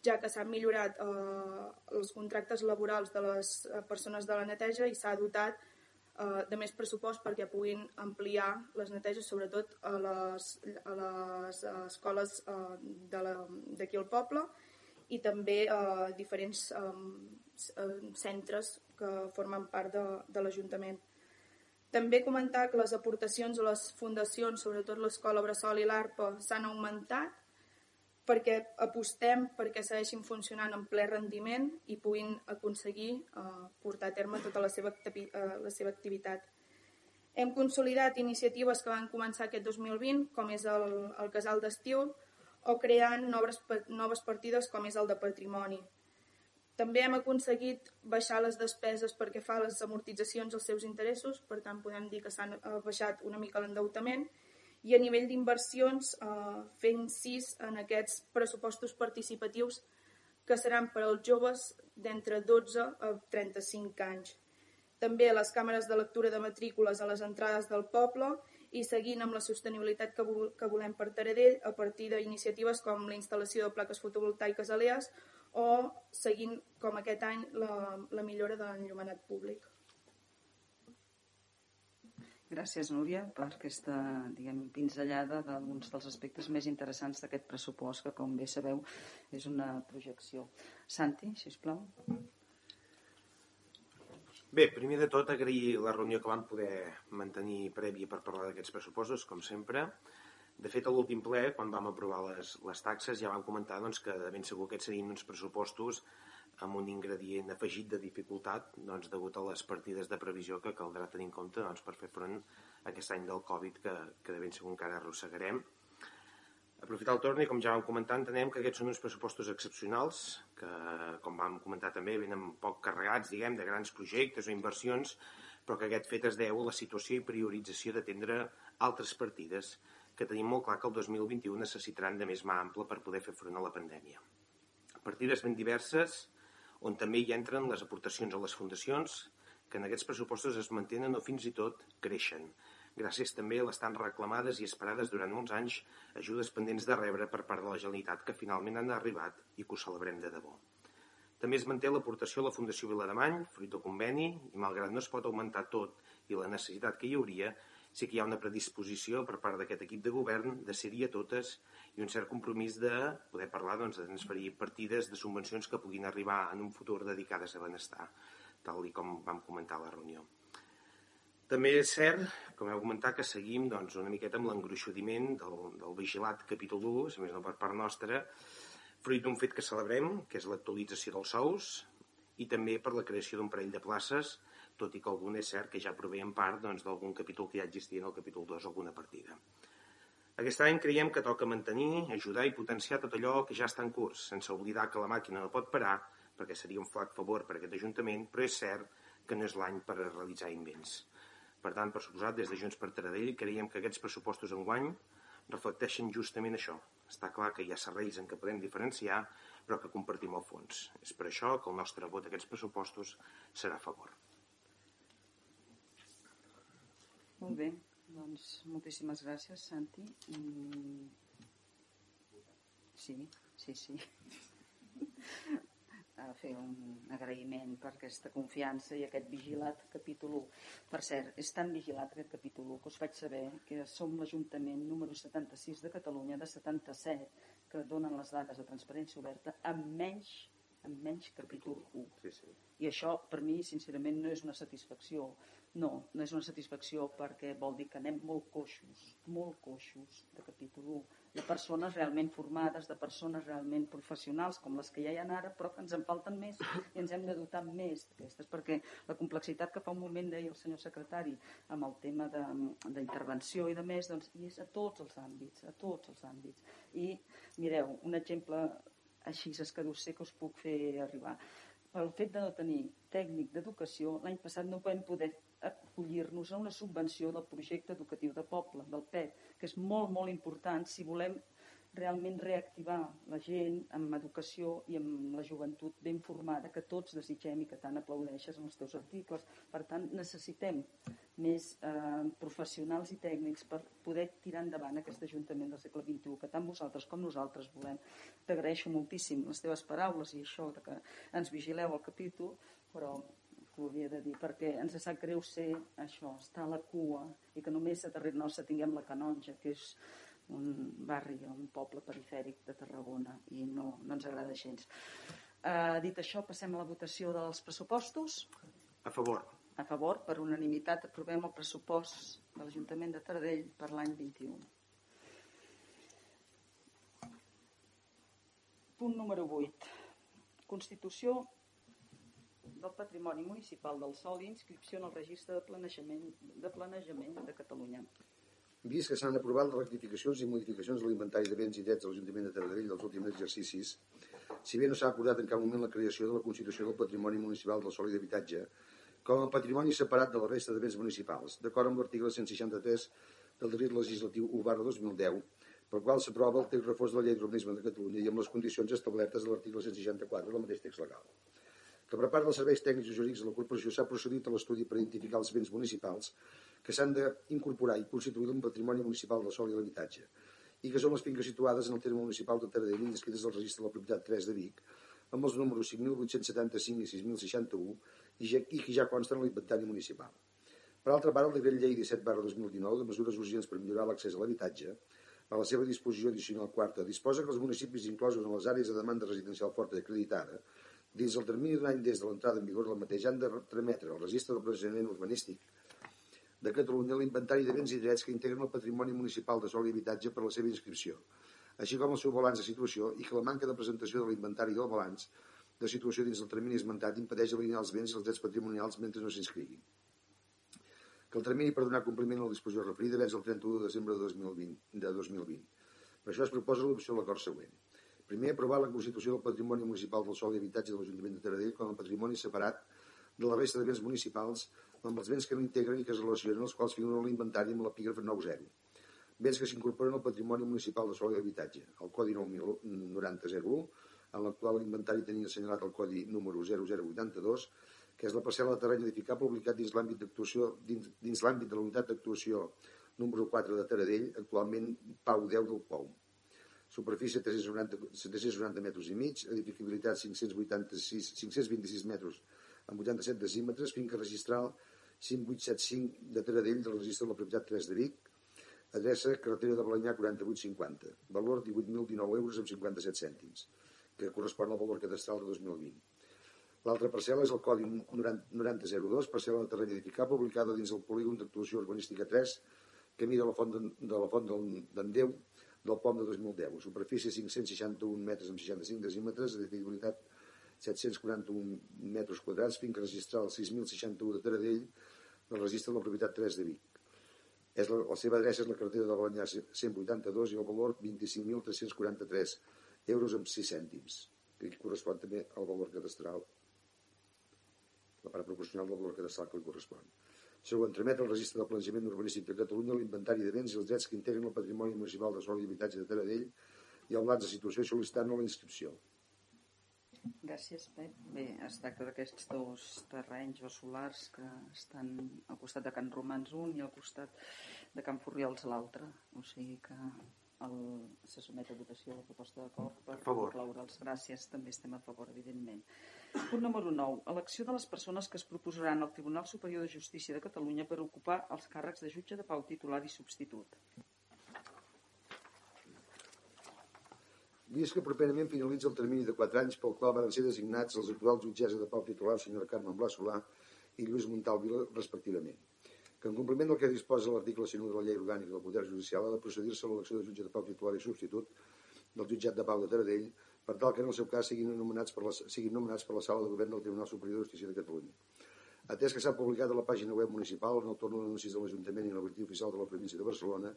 ja que s'han millorat eh, els contractes laborals de les eh, persones de la neteja i s'ha dotat eh, de més pressupost perquè puguin ampliar les neteges, sobretot a les, a les escoles eh, d'aquí al poble i també a eh, diferents eh, centres que formen part de, de l'Ajuntament. També comentar que les aportacions a les fundacions, sobretot l'Escola Bressol i l'ARPA, s'han augmentat perquè apostem perquè segueixin funcionant en ple rendiment i puguin aconseguir eh, portar a terme tota la seva, eh, la seva activitat. Hem consolidat iniciatives que van començar aquest 2020, com és el, el casal d'estiu, o creant noves, noves partides com és el de patrimoni. també hem aconseguit baixar les despeses perquè fa les amortitzacions als seus interessos, per tant podem dir que s'han eh, baixat una mica l'endeutament, i a nivell d'inversions eh, fent sis en aquests pressupostos participatius que seran per als joves d'entre 12 a 35 anys. També les càmeres de lectura de matrícules a les entrades del poble i seguint amb la sostenibilitat que, que volem per Taradell a partir d'iniciatives com la instal·lació de plaques fotovoltaiques a l'EAS o seguint com aquest any la, la millora de l'enllumenat públic. Gràcies, Núria, per aquesta diguem, pinzellada d'alguns dels aspectes més interessants d'aquest pressupost, que, com bé sabeu, és una projecció. Santi, si us plau. Bé, primer de tot agrair la reunió que vam poder mantenir prèvia per parlar d'aquests pressupostos, com sempre. De fet, a l'últim ple, quan vam aprovar les, les taxes, ja vam comentar doncs, que de ben segur aquests serien uns pressupostos amb un ingredient afegit de dificultat doncs, degut a les partides de previsió que caldrà tenir en compte doncs, per fer front a aquest any del Covid que, que de ben segur encara arrossegarem. Aprofitar el torn i, com ja vam comentar, entenem que aquests són uns pressupostos excepcionals que, com vam comentar també, venen poc carregats, diguem, de grans projectes o inversions, però que aquest fet es deu a la situació i priorització d'atendre altres partides que tenim molt clar que el 2021 necessitaran de més mà ampla per poder fer front a la pandèmia. Partides ben diverses, on també hi entren les aportacions a les fundacions, que en aquests pressupostos es mantenen o fins i tot creixen, gràcies també a les tan reclamades i esperades durant molts anys ajudes pendents de rebre per part de la Generalitat que finalment han arribat i que ho celebrem de debò. També es manté l'aportació a la Fundació Vilademany, fruit del conveni, i malgrat no es pot augmentar tot i la necessitat que hi hauria, sí que hi ha una predisposició per part d'aquest equip de govern de ser-hi a totes i un cert compromís de poder parlar doncs, de transferir partides de subvencions que puguin arribar en un futur dedicades a benestar, tal com vam comentar a la reunió. També és cert, com heu comentat, que seguim doncs, una miqueta amb l'engruixudiment del, del vigilat capítol 1, si més no per part nostra, fruit d'un fet que celebrem, que és l'actualització dels sous, i també per la creació d'un parell de places tot i que algun és cert que ja prové en part doncs, d'algun capítol que ja existia en el capítol 2, alguna partida. Aquest any creiem que toca mantenir, ajudar i potenciar tot allò que ja està en curs, sense oblidar que la màquina no pot parar, perquè seria un flac favor per a aquest Ajuntament, però és cert que no és l'any per a realitzar invents. Per tant, per suposat, des de Junts per Taradell creiem que aquests pressupostos en guany reflecteixen justament això. Està clar que hi ha serveis en què podem diferenciar, però que compartim el fons. És per això que el nostre vot a aquests pressupostos serà a favor. Molt bé, doncs moltíssimes gràcies, Santi. Mm. Sí, sí, sí. A fer un agraïment per aquesta confiança i aquest vigilat capítol 1. Per cert, és tan vigilat aquest capítol 1 que us faig saber que som l'Ajuntament número 76 de Catalunya, de 77, que donen les dades de transparència oberta amb menys amb menys capítol 1. Sí, sí. I això, per mi, sincerament, no és una satisfacció. No, no és una satisfacció perquè vol dir que anem molt coixos, molt coixos de capítol 1, de persones realment formades, de persones realment professionals, com les que ja hi ha ara, però que ens en falten més i ens hem de dotar més d'aquestes, perquè la complexitat que fa un moment deia el senyor secretari amb el tema d'intervenció i de més, doncs, i és a tots els àmbits, a tots els àmbits. I mireu, un exemple així és que sé que us puc fer arribar. Pel fet de no tenir tècnic d'educació, l'any passat no vam poder acollir-nos a una subvenció del projecte educatiu de poble, del PET, que és molt, molt important si volem realment reactivar la gent amb educació i amb la joventut ben formada que tots desitgem i que tant aplaudeixes en els teus articles. Per tant, necessitem més eh, professionals i tècnics per poder tirar endavant aquest Ajuntament del segle XXI, que tant vosaltres com nosaltres volem. T'agraeixo moltíssim les teves paraules i això de que ens vigileu el capítol, però t'ho havia de dir, perquè ens sap greu ser això, estar a la cua i que només a darrere nostre tinguem la canonja, que és un barri, un poble perifèric de Tarragona i no, no ens agrada gens. Uh, dit això, passem a la votació dels pressupostos. A favor. A favor, per unanimitat, aprovem el pressupost de l'Ajuntament de Taradell per l'any 21. Punt número 8. Constitució del Patrimoni Municipal del Sol i inscripció en el Registre de Planejament de, Planejament de Catalunya. Vist que s'han aprovat les rectificacions i modificacions de l'inventari de béns i drets de l'Ajuntament de Taradell dels últims exercicis, si bé no s'ha acordat en cap moment la creació de la Constitució del Patrimoni Municipal del Sol i d'Habitatge com a patrimoni separat de la resta de béns municipals, d'acord amb l'article 163 del decret legislatiu 1 barra 2010, pel qual s'aprova el text reforç de la llei d'urbanisme de Catalunya i amb les condicions establertes de l'article 164 del mateix text legal. Que per part dels serveis tècnics i jurídics de la corporació s'ha procedit a l'estudi per identificar els béns municipals que s'han d'incorporar i constituir en patrimoni municipal del sol i l'habitatge i que són les finques situades en el terme municipal de Taradell inscrites al registre de la propietat 3 de Vic amb els números 5.875 i 6.061 i, ja, i que ja consten en l'inventari municipal. Per altra part, el decret llei 17 barra 2019 de mesures urgents per millorar l'accés a l'habitatge a la seva disposició addicional quarta, disposa que els municipis inclosos en les àrees de demanda residencial forta i acreditada, dins el termini d'un any des de l'entrada en vigor del mateix, han de trametre al registre del procediment urbanístic de Catalunya l'inventari de béns i drets que integren el patrimoni municipal de sol i habitatge per la seva inscripció, així com el seu balanç de situació i que la manca de presentació de l'inventari del balanç de situació dins del termini esmentat impedeix alinear els béns i els drets patrimonials mentre no s'inscriguin que el termini per donar compliment a la disposició referida és el 31 de desembre de 2020. De 2020. Per això es proposa l'opció de l'acord següent. Primer, aprovar la Constitució del Patrimoni Municipal del Sol i Habitatge de l'Ajuntament de Taradell com a patrimoni separat de la resta de béns municipals amb els béns que no integren i que es relacionen, els quals figuren l'inventari amb l'epígraf 9.0. Béns que s'incorporen al patrimoni municipal de sol i habitatge, el Codi 9001, en l'actual inventari tenia assenyalat el Codi número 0082, que és la parcel·la de terreny edificable ubicat dins l'àmbit d'actuació dins, dins l'àmbit de la unitat d'actuació número 4 de Taradell, actualment Pau 10 del Pou. Superfície 390, 790 metres i mig, edificabilitat 586, 526 metres amb 87 decímetres, finca registral 5875 de Taradell del registre de la propietat 3 de Vic, adreça carretera de Balanyà 4850, valor 18.019 euros amb 57 cèntims, que correspon al valor cadastral de 2020. L'altra parcel·la és el Codi 9002, parcel·la de terreny edificable, publicada dins el polígon d'actuació urbanística 3, que mira la font de, de la font d'en Déu del POM de 2010. Superfície 561 metres amb 65 decímetres, edificabilitat 741 metres quadrats, finca registral 6.061 de Taradell, del registre de la propietat 3 de Vic. És la, la seva adreça és la carretera de Balanyà 182 i el valor 25.343 euros amb 6 cèntims, que correspon també al valor cadastral la part proporcional del valor cadastral que li correspon. Segon, tramet al registre del planejament urbanístic de Catalunya l'inventari de béns i els drets que integren el patrimoni municipal de sol i habitatge de Taradell i el blanc de situació sol·licitant la inscripció. Gràcies, Pep. Bé, es tracta d'aquests dos terrenys o solars que estan al costat de Can Romans un i al costat de Can Furrials l'altre. O sigui que el, se somet a votació la proposta d'acord per incloure'ls. Gràcies, també estem a favor, evidentment. Punt número 9. Elecció de les persones que es proposaran al Tribunal Superior de Justícia de Catalunya per ocupar els càrrecs de jutge de pau titular i substitut. Vist que properament finalitza el termini de 4 anys pel qual van ser designats els actuals jutges de pau titular, senyora Carme Blas Solà i Lluís Montal Vila, respectivament. Que en compliment del que disposa l'article 101 de la llei orgànica del Poder Judicial ha de procedir-se a l'elecció de jutge de pau titular i substitut del jutjat de pau de Taradell per tal que en el seu cas siguin nomenats per la, siguin nomenats per la sala de govern del Tribunal Superior de Justícia de Catalunya. Atès que s'ha publicat a la pàgina web municipal en el torn d'anuncis de l'Ajuntament i en el boletí oficial de la província de Barcelona,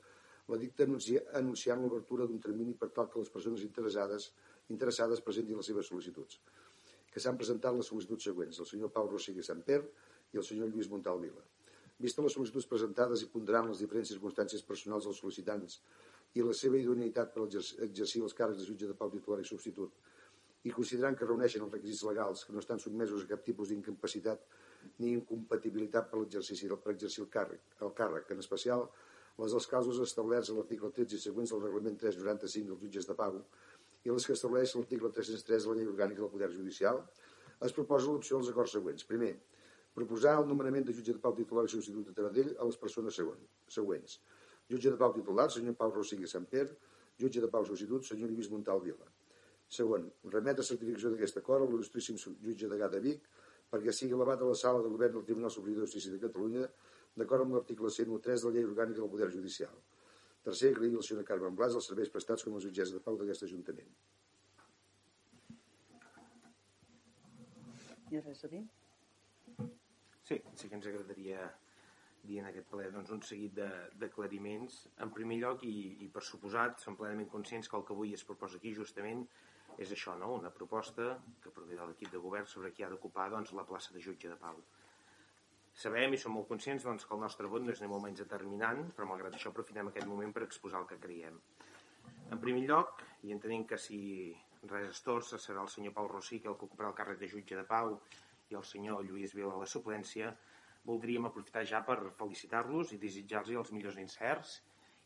la dicta anuncia, anunciant l'obertura d'un termini per tal que les persones interessades, interessades presentin les seves sol·licituds, que s'han presentat les sol·licituds següents, el senyor Pau Rossegui Samper i el senyor Lluís Montal Vila. Vista les sol·licituds presentades i ponderan les diferents circumstàncies personals dels sol·licitants i la seva idoneïtat per exercir els càrrecs de jutge de pau titular i substitut, i considerant que reuneixen els requisits legals que no estan sotmesos a cap tipus d'incapacitat ni incompatibilitat per l'exercici per exercir el càrrec, el càrrec, en especial les dels casos establerts a l'article 13 i següents del reglament 395 dels jutges de pau i les que estableix l'article 303 de la llei orgànica del Poder Judicial, es proposa l'opció dels acords següents. Primer, proposar el nomenament de jutge de pau titular i substitut de Taradell a les persones següents. Jutge de pau titular, senyor Pau Rossigui Samper. Jutge de pau substitut, senyor Lluís Montal Vila. Segon, remetre certificació d'aquest acord a l'il·lustríssim jutge de Gata Vic perquè sigui elevat a la sala de govern del Tribunal Superior de Justícia de Catalunya d'acord amb l'article 103 de la llei orgànica del Poder Judicial. Tercer, agrair a la senyora Carme Blas els serveis prestats com a jutgessa de pau d'aquest Ajuntament. Hi ha res a dir? Sí, sí que ens agradaria dir en aquest ple doncs, un seguit d'aclariments. En primer lloc, i, i per suposat, som plenament conscients que el que avui es proposa aquí justament és això, no? una proposta que prové de l'equip de govern sobre qui ha d'ocupar doncs, la plaça de jutge de pau. Sabem i som molt conscients doncs, que el nostre vot no és ni molt menys determinant, però malgrat això aprofitem aquest moment per exposar el que creiem. En primer lloc, i entenent que si res es torça serà el senyor Pau Rossí que el que ocuparà el càrrec de jutge de pau i el senyor Lluís Vila a la suplència, voldríem aprofitar ja per felicitar-los i desitjar-los els millors incerts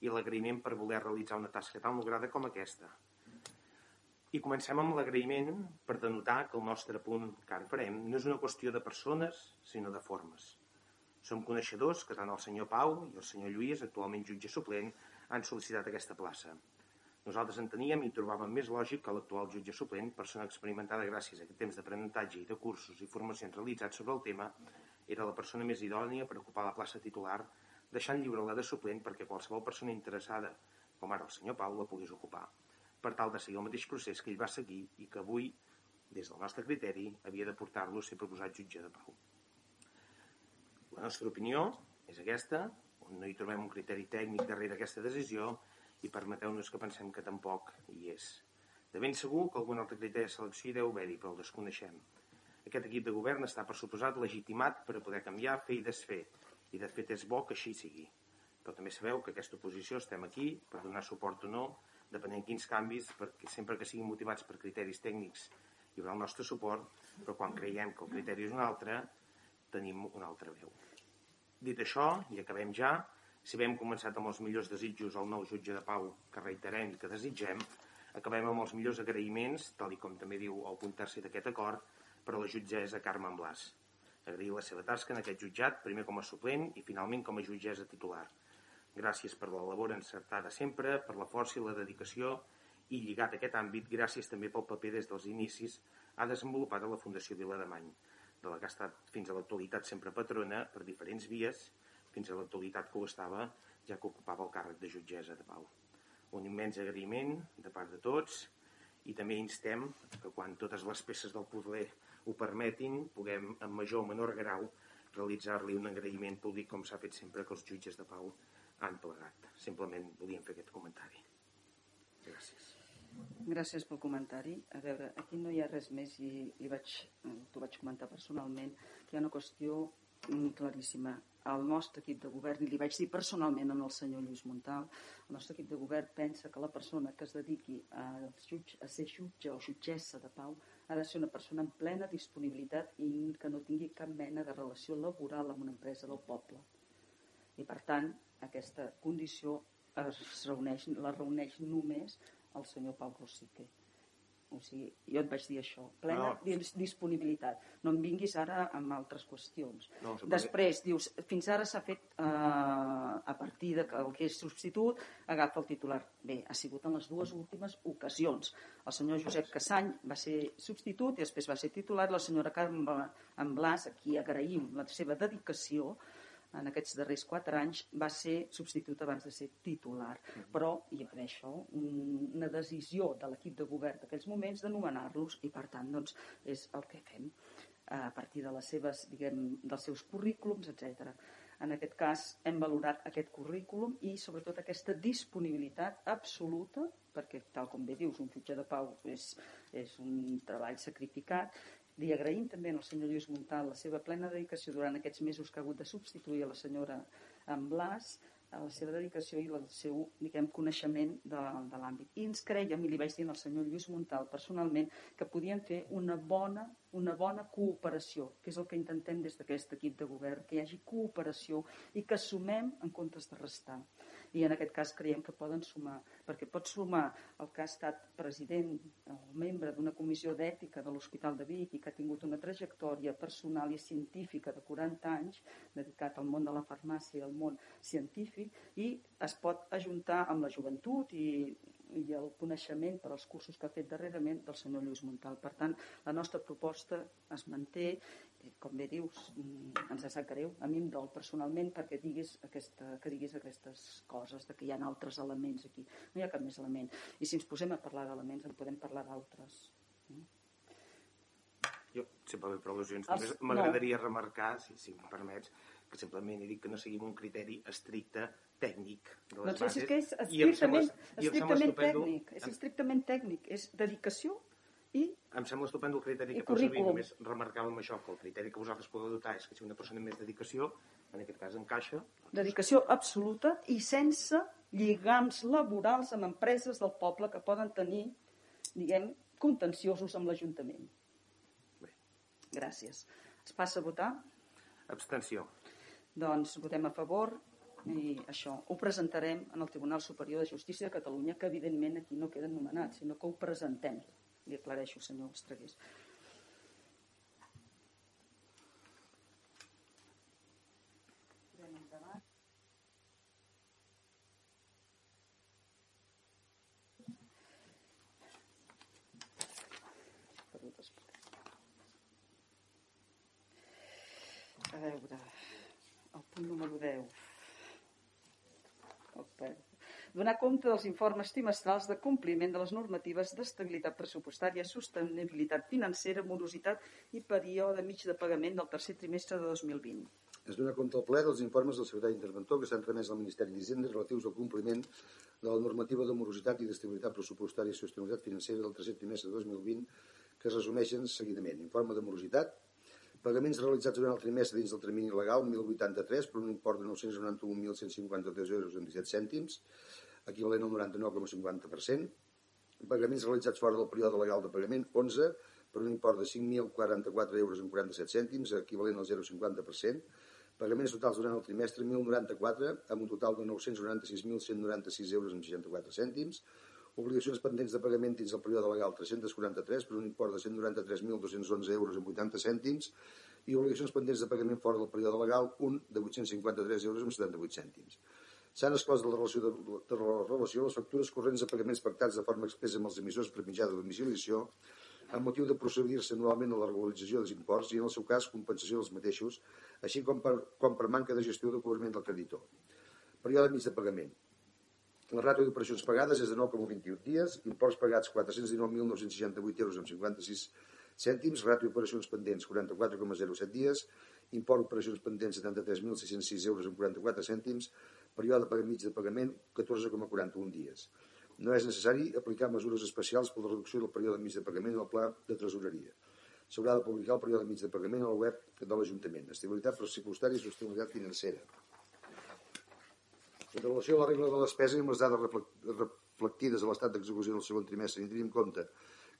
i l'agraïment per voler realitzar una tasca tan lograda com aquesta. I comencem amb l'agraïment per denotar que el nostre punt que ara farem no és una qüestió de persones, sinó de formes. Som coneixedors que tant el senyor Pau i el senyor Lluís, actualment jutge suplent, han sol·licitat aquesta plaça. Nosaltres enteníem i trobàvem més lògic que l'actual jutge suplent, persona experimentada gràcies a aquest temps d'aprenentatge i de cursos i formacions realitzats sobre el tema, era la persona més idònia per ocupar la plaça titular, deixant lliure la de suplent perquè qualsevol persona interessada, com ara el senyor Pau, la pogués ocupar per tal de seguir el mateix procés que ell va seguir i que avui, des del nostre criteri, havia de portar-lo a ser proposat jutge de pau. La nostra opinió és aquesta, on no hi trobem un criteri tècnic darrere aquesta decisió i permeteu-nos que pensem que tampoc hi és. De ben segur que algun altre criteri de selecció hi deu haver-hi, però el desconeixem. Aquest equip de govern està, per suposat, legitimat per a poder canviar, fer i desfer, i de fet és bo que així sigui. Però també sabeu que aquesta oposició estem aquí per donar suport o no depenent quins canvis, perquè sempre que siguin motivats per criteris tècnics hi haurà el nostre suport, però quan creiem que el criteri és un altre, tenim una altra veu. Dit això, i acabem ja, si hem començat amb els millors desitjos al nou jutge de pau que reiterem i que desitgem, acabem amb els millors agraïments, tal i com també diu el punt tercer d'aquest acord, per a la jutgessa Carme Blas. Agrair la seva tasca en aquest jutjat, primer com a suplent i finalment com a jutgessa titular Gràcies per la labor encertada sempre, per la força i la dedicació i lligat a aquest àmbit, gràcies també pel paper des dels inicis ha desenvolupat a la Fundació Vilademany, de la que ha estat fins a l'actualitat sempre patrona per diferents vies, fins a l'actualitat que ho estava ja que ocupava el càrrec de jutgessa de pau. Un immens agraïment de part de tots i també instem que quan totes les peces del puzzle ho permetin, puguem en major o menor grau realitzar-li un agraïment públic com s'ha fet sempre que els jutges de pau han plegat. Simplement volíem fer aquest comentari. Gràcies. Gràcies pel comentari. A veure, aquí no hi ha res més i, i vaig, t'ho vaig comentar personalment, que hi ha una qüestió claríssima. El nostre equip de govern, i li vaig dir personalment al senyor Lluís Montal, el nostre equip de govern pensa que la persona que es dediqui a, jutge, a ser jutge o jutgessa de pau ha de ser una persona en plena disponibilitat i que no tingui cap mena de relació laboral amb una empresa del poble. I per tant, aquesta condició es reuneix, la reuneix només el senyor Pau Rosique. O sigui, jo et vaig dir això, plena no. disponibilitat. No em vinguis ara amb altres qüestions. No, Després, dius, fins ara s'ha fet eh, a partir de que el que és substitut agafa el titular. Bé, ha sigut en les dues últimes ocasions. El senyor Josep Cassany va ser substitut i després va ser titular. La senyora Carme Blas, a qui agraïm la seva dedicació, en aquests darrers quatre anys va ser substitut abans de ser titular. Però hi ha això, una decisió de l'equip de govern d'aquells moments de nomenar-los i per tant doncs, és el que fem a partir de les seves, diguem, dels seus currículums, etc. En aquest cas hem valorat aquest currículum i sobretot aquesta disponibilitat absoluta, perquè tal com bé dius, un jutge de pau és, és un treball sacrificat, li agraïm també al senyor Lluís Montal la seva plena dedicació durant aquests mesos que ha hagut de substituir a la senyora en Blas, a la seva dedicació i el seu diguem, coneixement de, de l'àmbit. I ens creiem, i li vaig dir al senyor Lluís Montal personalment, que podien fer una bona, una bona cooperació, que és el que intentem des d'aquest equip de govern, que hi hagi cooperació i que sumem en comptes de restar i en aquest cas creiem que poden sumar, perquè pot sumar el que ha estat president o membre d'una comissió d'ètica de l'Hospital de Vic i que ha tingut una trajectòria personal i científica de 40 anys dedicat al món de la farmàcia i al món científic i es pot ajuntar amb la joventut i, i el coneixement per als cursos que ha fet darrerament del senyor Lluís Montal. Per tant, la nostra proposta es manté com bé dius, mm, ens sap greu. A mi em dol personalment perquè diguis aquesta, que diguis aquestes coses, de que hi ha altres elements aquí. No hi ha cap més element. I si ens posem a parlar d'elements, en podem parlar d'altres. Jo, simplement per al·lusions, Els... m'agradaria no. remarcar, si, si em permets, que simplement he dit que no seguim un criteri estricte tècnic de les doncs bases. És que és estrictament, estrictament tècnic, és estrictament tècnic, és dedicació i Em sembla estupendo el criteri I que feu servir, només remarcàvem això, que el criteri que vosaltres podeu dotar és que sigui una persona amb més dedicació, en aquest cas encaixa, dedicació absoluta i sense lligams laborals amb empreses del poble que poden tenir, diguem, contenciosos amb l'Ajuntament. Bé. Gràcies. Es passa a votar? abstenció. Doncs votem a favor i això ho presentarem en el Tribunal Superior de Justícia de Catalunya, que evidentment aquí no queden nomenats, sinó que ho presentem. Li aclareixo, senyor Estregués. A veure, el punt número 10. El per- Donar compte dels informes trimestrals de compliment de les normatives d'estabilitat pressupostària, sostenibilitat financera, morositat i període mig de pagament del tercer trimestre de 2020. Es dona compte al ple dels informes del secretari interventor que s'han remès al Ministeri d'Hisenda relatius al compliment de la normativa de morositat i d'estabilitat pressupostària i sostenibilitat financera del tercer trimestre de 2020 que es resumeixen seguidament. Informe de morositat, pagaments realitzats durant el trimestre dins del termini legal, 1.083, per un import de 991.153 euros amb 17 cèntims, equivalent al 99,50%. Pagaments realitzats fora del període legal de pagament, 11, per un import de 5.044 euros amb 47 cèntims, equivalent al 0,50%. Pagaments totals durant el trimestre, 1.094, amb un total de 996.196 euros amb 64 cèntims. Obligacions pendents de pagament dins el període legal, 343, per un import de 193.211 euros amb 80 cèntims. I obligacions pendents de pagament fora del període legal, un de 853 euros amb 78 cèntims. S'han exclòs de la relació de, la relació les factures corrents de pagaments pactats de forma expressa amb els emissors per mitjà de domiciliació amb motiu de procedir-se anualment a la regularització dels imports i, en el seu cas, compensació dels mateixos, així com per, com per manca de gestió de cobriment del creditor. Període mig de pagament. La ràtio d'operacions pagades és de 9,21 dies, imports pagats 419.968 euros amb 56 cèntims, ràtio d'operacions pendents 44,07 dies, import d'operacions pendents 73.606 euros amb 44 cèntims, període de mig de pagament 14,41 dies. No és necessari aplicar mesures especials per la reducció del període mig de pagament al pla de tresoreria. S'haurà de publicar el període mig de pagament a la web de l'Ajuntament. Estabilitat pressupostària i sostenibilitat financera. En relació a la regla de despesa i amb les dades reflec- reflectides a l'estat d'execució del segon trimestre i tenint en compte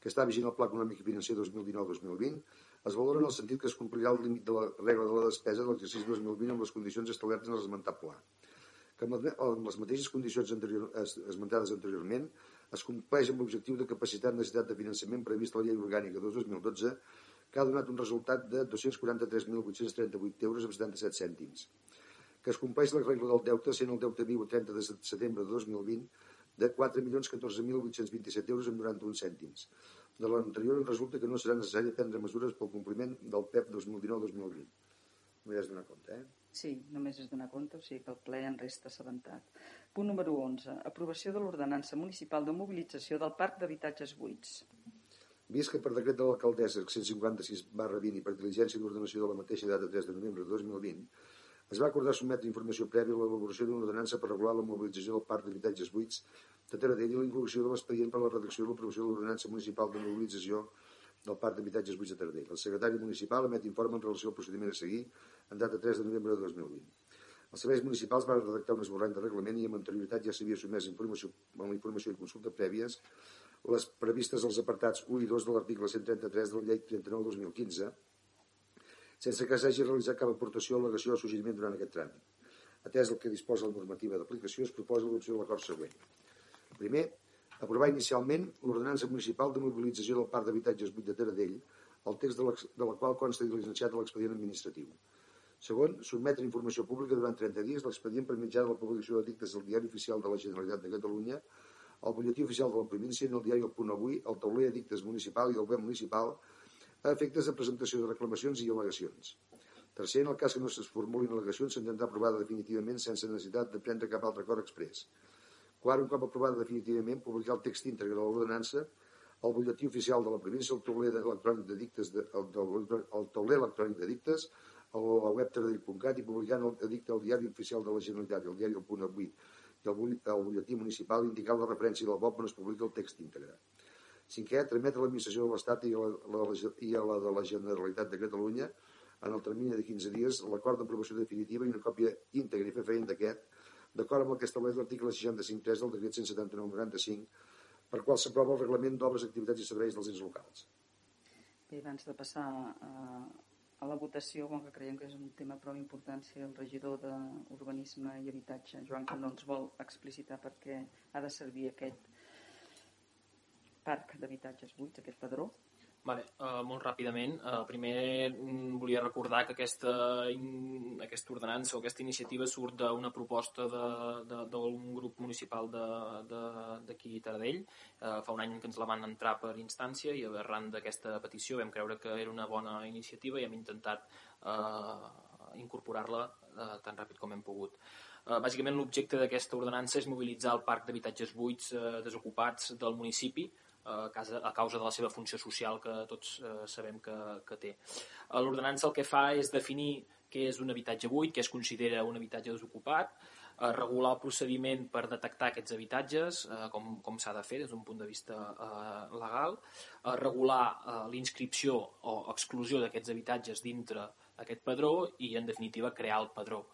que està vigent el Pla Econòmic i Financer 2019-2020, es valora en el sentit que es complirà el límit de la regla de la despesa de l'exercici 2020 amb les condicions establertes en l'esmentat pla. Que amb les- mateixes condicions anterior, es- esmentades anteriorment, es compleix amb l'objectiu de capacitat necessitat de finançament previst a la Llei Orgànica de 2012, que ha donat un resultat de 243.838 euros amb 77 cèntims que es compleix la regla del deute sent el deute viu a 30 de setembre de 2020 de 4.014.827 euros amb 91 cèntims. De l'anterior resulta que no serà necessari prendre mesures pel compliment del PEP 2019-2020. M'hi has donar compte, eh? Sí, només és donar compte, o sigui que el ple en resta assabentat. Punt número 11. Aprovació de l'ordenança municipal de mobilització del parc d'habitatges buits. Vist que per decret de l'alcaldessa 156 barra 20 i per diligència d'ordenació de la mateixa data 3 de novembre de 2020, es va acordar sotmetre informació prèvia a l'elaboració d'una ordenança per regular la mobilització del parc d'habitatges buits de Taradell i la inclusió de l'expedient per a la redacció i l'aprovació de l'ordenança municipal de mobilització del parc d'habitatges buits de Taradell. El secretari municipal emet informe en relació al procediment a seguir en data 3 de novembre de 2020. Els serveis municipals van redactar un esborrany de reglament i amb anterioritat ja s'havia sotmès informació, amb informació i consulta prèvies les previstes als apartats 1 i 2 de l'article 133 de la llei 39-2015 sense que s'hagi realitzat cap aportació, al·legació o suggeriment durant aquest tràmit. Atès el que disposa la normativa d'aplicació, es proposa l'adopció de l'acord següent. Primer, aprovar inicialment l'ordenança municipal de mobilització del parc d'habitatges buit de Taradell, el text de la, de la qual consta diligenciat a l'expedient administratiu. Segon, sotmetre informació pública durant 30 dies l'expedient per mitjà de la publicació d'edictes del Diari Oficial de la Generalitat de Catalunya, al butlletí oficial de la província en el diari El Punt Avui, el tauler edictes municipal i el web municipal a efectes de presentació de reclamacions i al·legacions. Tercer, en el cas que no es formulin al·legacions, s'entendrà aprovada definitivament sense necessitat de prendre cap altre acord express. Quart, un cop aprovada definitivament, publicar el text íntegre de l'ordenança al butlletí oficial de la província, el tauler electrònic de dictes, de, el, el, el tauler electrònic de dictes, a la web taradell.cat i publicant el edicte al diari oficial de la Generalitat el diari El Punt Avui i el, el butlletí municipal indicant la referència del BOP on es publica el text íntegre. Cinquè, trametre a l'Administració de l'Estat i, a la, la, i a la de la Generalitat de Catalunya en el termini de 15 dies l'acord d'aprovació definitiva i una còpia íntegra i fefaent d'aquest, d'acord amb el que estableix l'article 65.3 del decret 179.95, per qual s'aprova el reglament d'obres, activitats i serveis dels ens locals. Bé, abans de passar a, a la votació, com que creiem que és un tema prou important, si el regidor d'Urbanisme i Habitatge, Joan, no ens vol explicitar per què ha de servir aquest parc d'habitatges buits, aquest padró, Vale, uh, molt ràpidament. Uh, primer mm, volia recordar que aquesta, in, aquesta ordenança o aquesta iniciativa surt d'una proposta d'un grup municipal d'aquí Taradell. Uh, fa un any que ens la van entrar per instància i arran d'aquesta petició vam creure que era una bona iniciativa i hem intentat uh, incorporar-la uh, tan ràpid com hem pogut. Bàsicament l'objecte d'aquesta ordenança és mobilitzar el parc d'habitatges buits uh, desocupats del municipi a causa, a causa de la seva funció social que tots eh, sabem que, que té. L'ordenança el que fa és definir què és un habitatge buit, què es considera un habitatge desocupat, eh, regular el procediment per detectar aquests habitatges, eh, com, com s'ha de fer des d'un punt de vista eh, legal, eh, regular eh, l'inscripció o exclusió d'aquests habitatges dintre aquest padró i, en definitiva, crear el padró.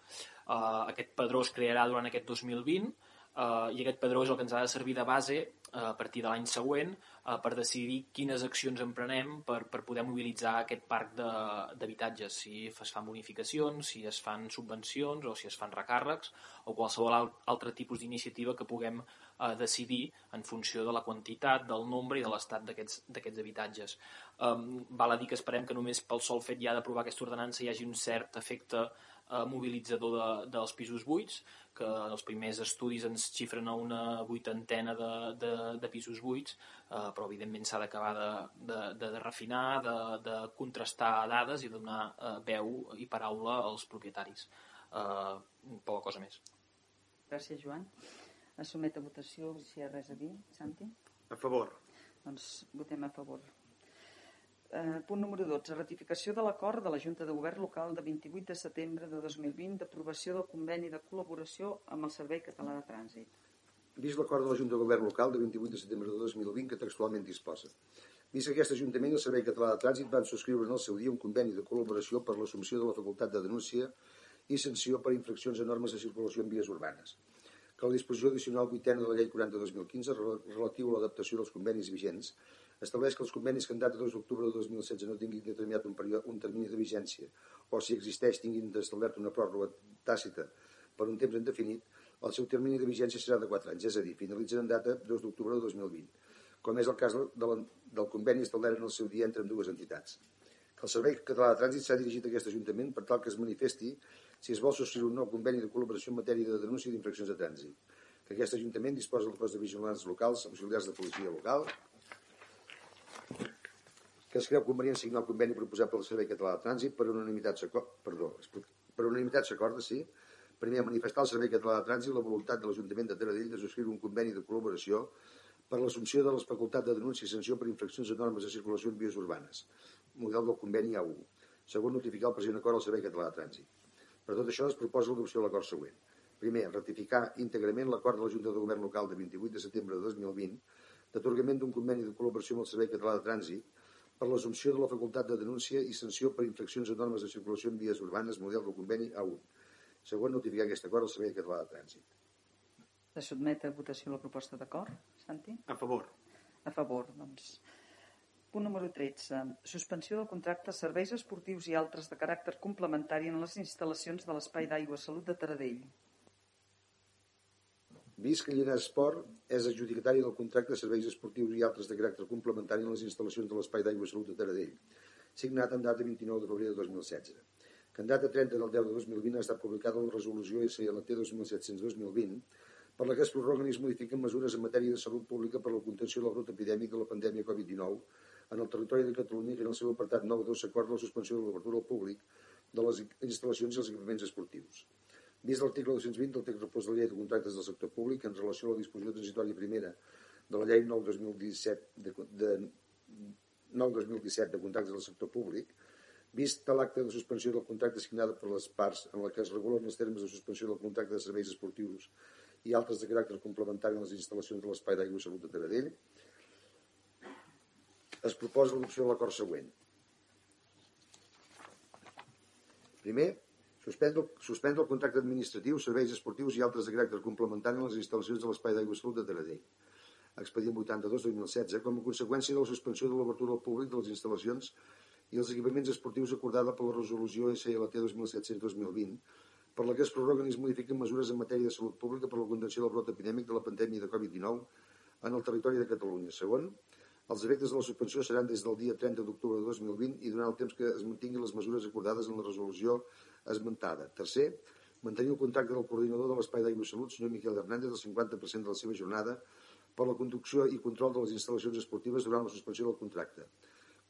Eh, aquest padró es crearà durant aquest 2020 eh, i aquest padró és el que ens ha de servir de base eh, a partir de l'any següent eh, per decidir quines accions emprenem per, per poder mobilitzar aquest parc d'habitatges, si es fan bonificacions, si es fan subvencions o si es fan recàrrecs o qualsevol altre tipus d'iniciativa que puguem eh, decidir en funció de la quantitat, del nombre i de l'estat d'aquests habitatges. Um, val a dir que esperem que només pel sol fet ja d'aprovar aquesta ordenança hi hagi un cert efecte eh, mobilitzador de, dels pisos buits, que els primers estudis ens xifren a una vuitantena de, de, de pisos buits, eh, però evidentment s'ha d'acabar de, de, de, de refinar, de, de contrastar dades i donar eh, veu i paraula als propietaris. Eh, poca cosa més. Gràcies, Joan. Assumet a votació si hi ha res a dir. Santi? A favor. Doncs votem a favor. Eh, punt número 12. Ratificació de l'acord de la Junta de Govern Local de 28 de setembre de 2020 d'aprovació del conveni de col·laboració amb el Servei Català de Trànsit. Vist l'acord de la Junta de Govern Local de 28 de setembre de 2020 que textualment disposa. Vist que aquest Ajuntament i el Servei Català de Trànsit van subscriure en el seu dia un conveni de col·laboració per l'assumpció de la facultat de denúncia i sanció per infraccions a normes de circulació en vies urbanes que la disposició addicional vuitena de la llei 40-2015 relatiu a l'adaptació dels convenis vigents estableix que els convenis que en data 2 d'octubre de 2016 no tinguin determinat un, període, un termini de vigència o si existeix tinguin establert una pròrroga tàcita per un temps indefinit, el seu termini de vigència serà de 4 anys, és a dir, finalitzen en data 2 d'octubre de 2020, com és el cas de la, del conveni establert en el seu dia entre dues entitats. Que el Servei Català de Trànsit s'ha dirigit a aquest Ajuntament per tal que es manifesti si es vol subscriure un nou conveni de col·laboració en matèria de denúncia d'infraccions de trànsit. Que aquest Ajuntament disposa del cos de vigilants locals, auxiliars de policia local, que es creu convenient signar el conveni proposat pel Servei Català de Trànsit per unanimitat perdó, per unanimitat s'acorda, sí, primer a manifestar al Servei Català de Trànsit la voluntat de l'Ajuntament de Taradell de subscriure un conveni de col·laboració per l'assumpció de les facultats de denúncia i sanció per infraccions de normes de circulació en vies urbanes, model del conveni A1, segon notificar el present acord al Servei Català de Trànsit. Per tot això es proposa l'adopció de l'acord següent. Primer, ratificar íntegrament l'acord de la Junta de Govern Local de 28 de setembre de 2020 d'atorgament d'un conveni de col·laboració amb el Servei Català de Trànsit per l'assumpció de la facultat de denúncia i sanció per infraccions a normes de circulació en vies urbanes, model del conveni A1. Següent, notificar aquest acord al Servei Català de Trànsit. Se sotmet a votació la proposta d'acord, Santi? A favor. A favor, doncs. Punt número 13. Suspensió del contracte serveis esportius i altres de caràcter complementari en les instal·lacions de l'Espai d'Aigua Salut de Taradell. Llinars Esport és adjudicatari del contracte de serveis esportius i altres de caràcter complementari en les instal·lacions de l'Espai d'Aigua Salut de Taradell, signat en data 29 de febrer de 2016, que en data 30 del 10 de 2020 ha estat publicada la resolució SLT 2700-2020 per la que es prorroguen i es modifiquen mesures en matèria de salut pública per la contenció de la ruta epidèmica de la pandèmia Covid-19 en el territori de Catalunya que en el seu apartat 9.2 s'acorda la suspensió de l'obertura al públic de les instal·lacions i els equipaments esportius. Vist l'article 220 del text repòs de la llei de contractes del sector públic en relació a la disposició transitòria primera de la llei 9-2017 de, de 9-2017 de contractes del sector públic, vist l'acte de suspensió del contracte signada per les parts en la que es regulen els termes de suspensió del contracte de serveis esportius i altres de caràcter complementari en les instal·lacions de l'Espai d'Aigua i Salut de Taradell, es proposa l'adopció de l'acord següent. Primer, suspendre, suspendre el contracte administratiu, serveis esportius i altres de caràcter complementari en les instal·lacions de l'Espai d'Aigua Salut de Taradell. Expedient 82-2016, com a conseqüència de la suspensió de l'obertura al públic de les instal·lacions i els equipaments esportius acordada per la resolució SLT 2700-2020, per la que es prorroguen i es modifiquen mesures en matèria de salut pública per la contenció del brot epidèmic de la pandèmia de Covid-19 en el territori de Catalunya. Segon, els efectes de la suspensió seran des del dia 30 d'octubre de 2020 i durant el temps que es mantinguin les mesures acordades en la resolució esmentada. Tercer, mantenir el contracte del coordinador de l'Espai d'Aigua i Salut, senyor Miquel Hernández, del 50% de la seva jornada per la conducció i control de les instal·lacions esportives durant la suspensió del contracte.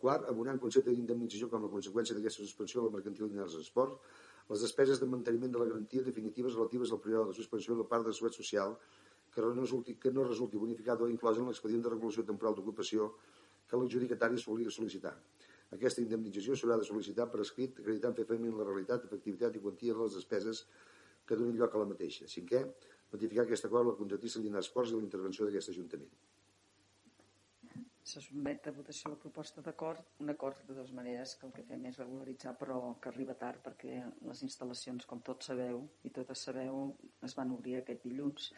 Quart, abonant concepte d'indemnització com a conseqüència d'aquesta suspensió de la mercantil Dinars Esport, les despeses de manteniment de la garantia definitives relatives al període de suspensió de part de seguretat social que no resulti, que no resulti bonificat o inclòs en l'expedient de regulació temporal d'ocupació que l'adjudicatari s'obliga a sol·licitar. Aquesta indemnització s'haurà de sol·licitar per escrit, acreditant fer feina en la realitat, efectivitat i quantia de les despeses que donin lloc a la mateixa. Cinquè, notificar aquest acord a la contratista Llinar Esports i la intervenció d'aquest Ajuntament se sotmet a votació la proposta d'acord, un acord de dues maneres que el que fem és regularitzar però que arriba tard perquè les instal·lacions, com tots sabeu i totes sabeu, es van obrir aquest dilluns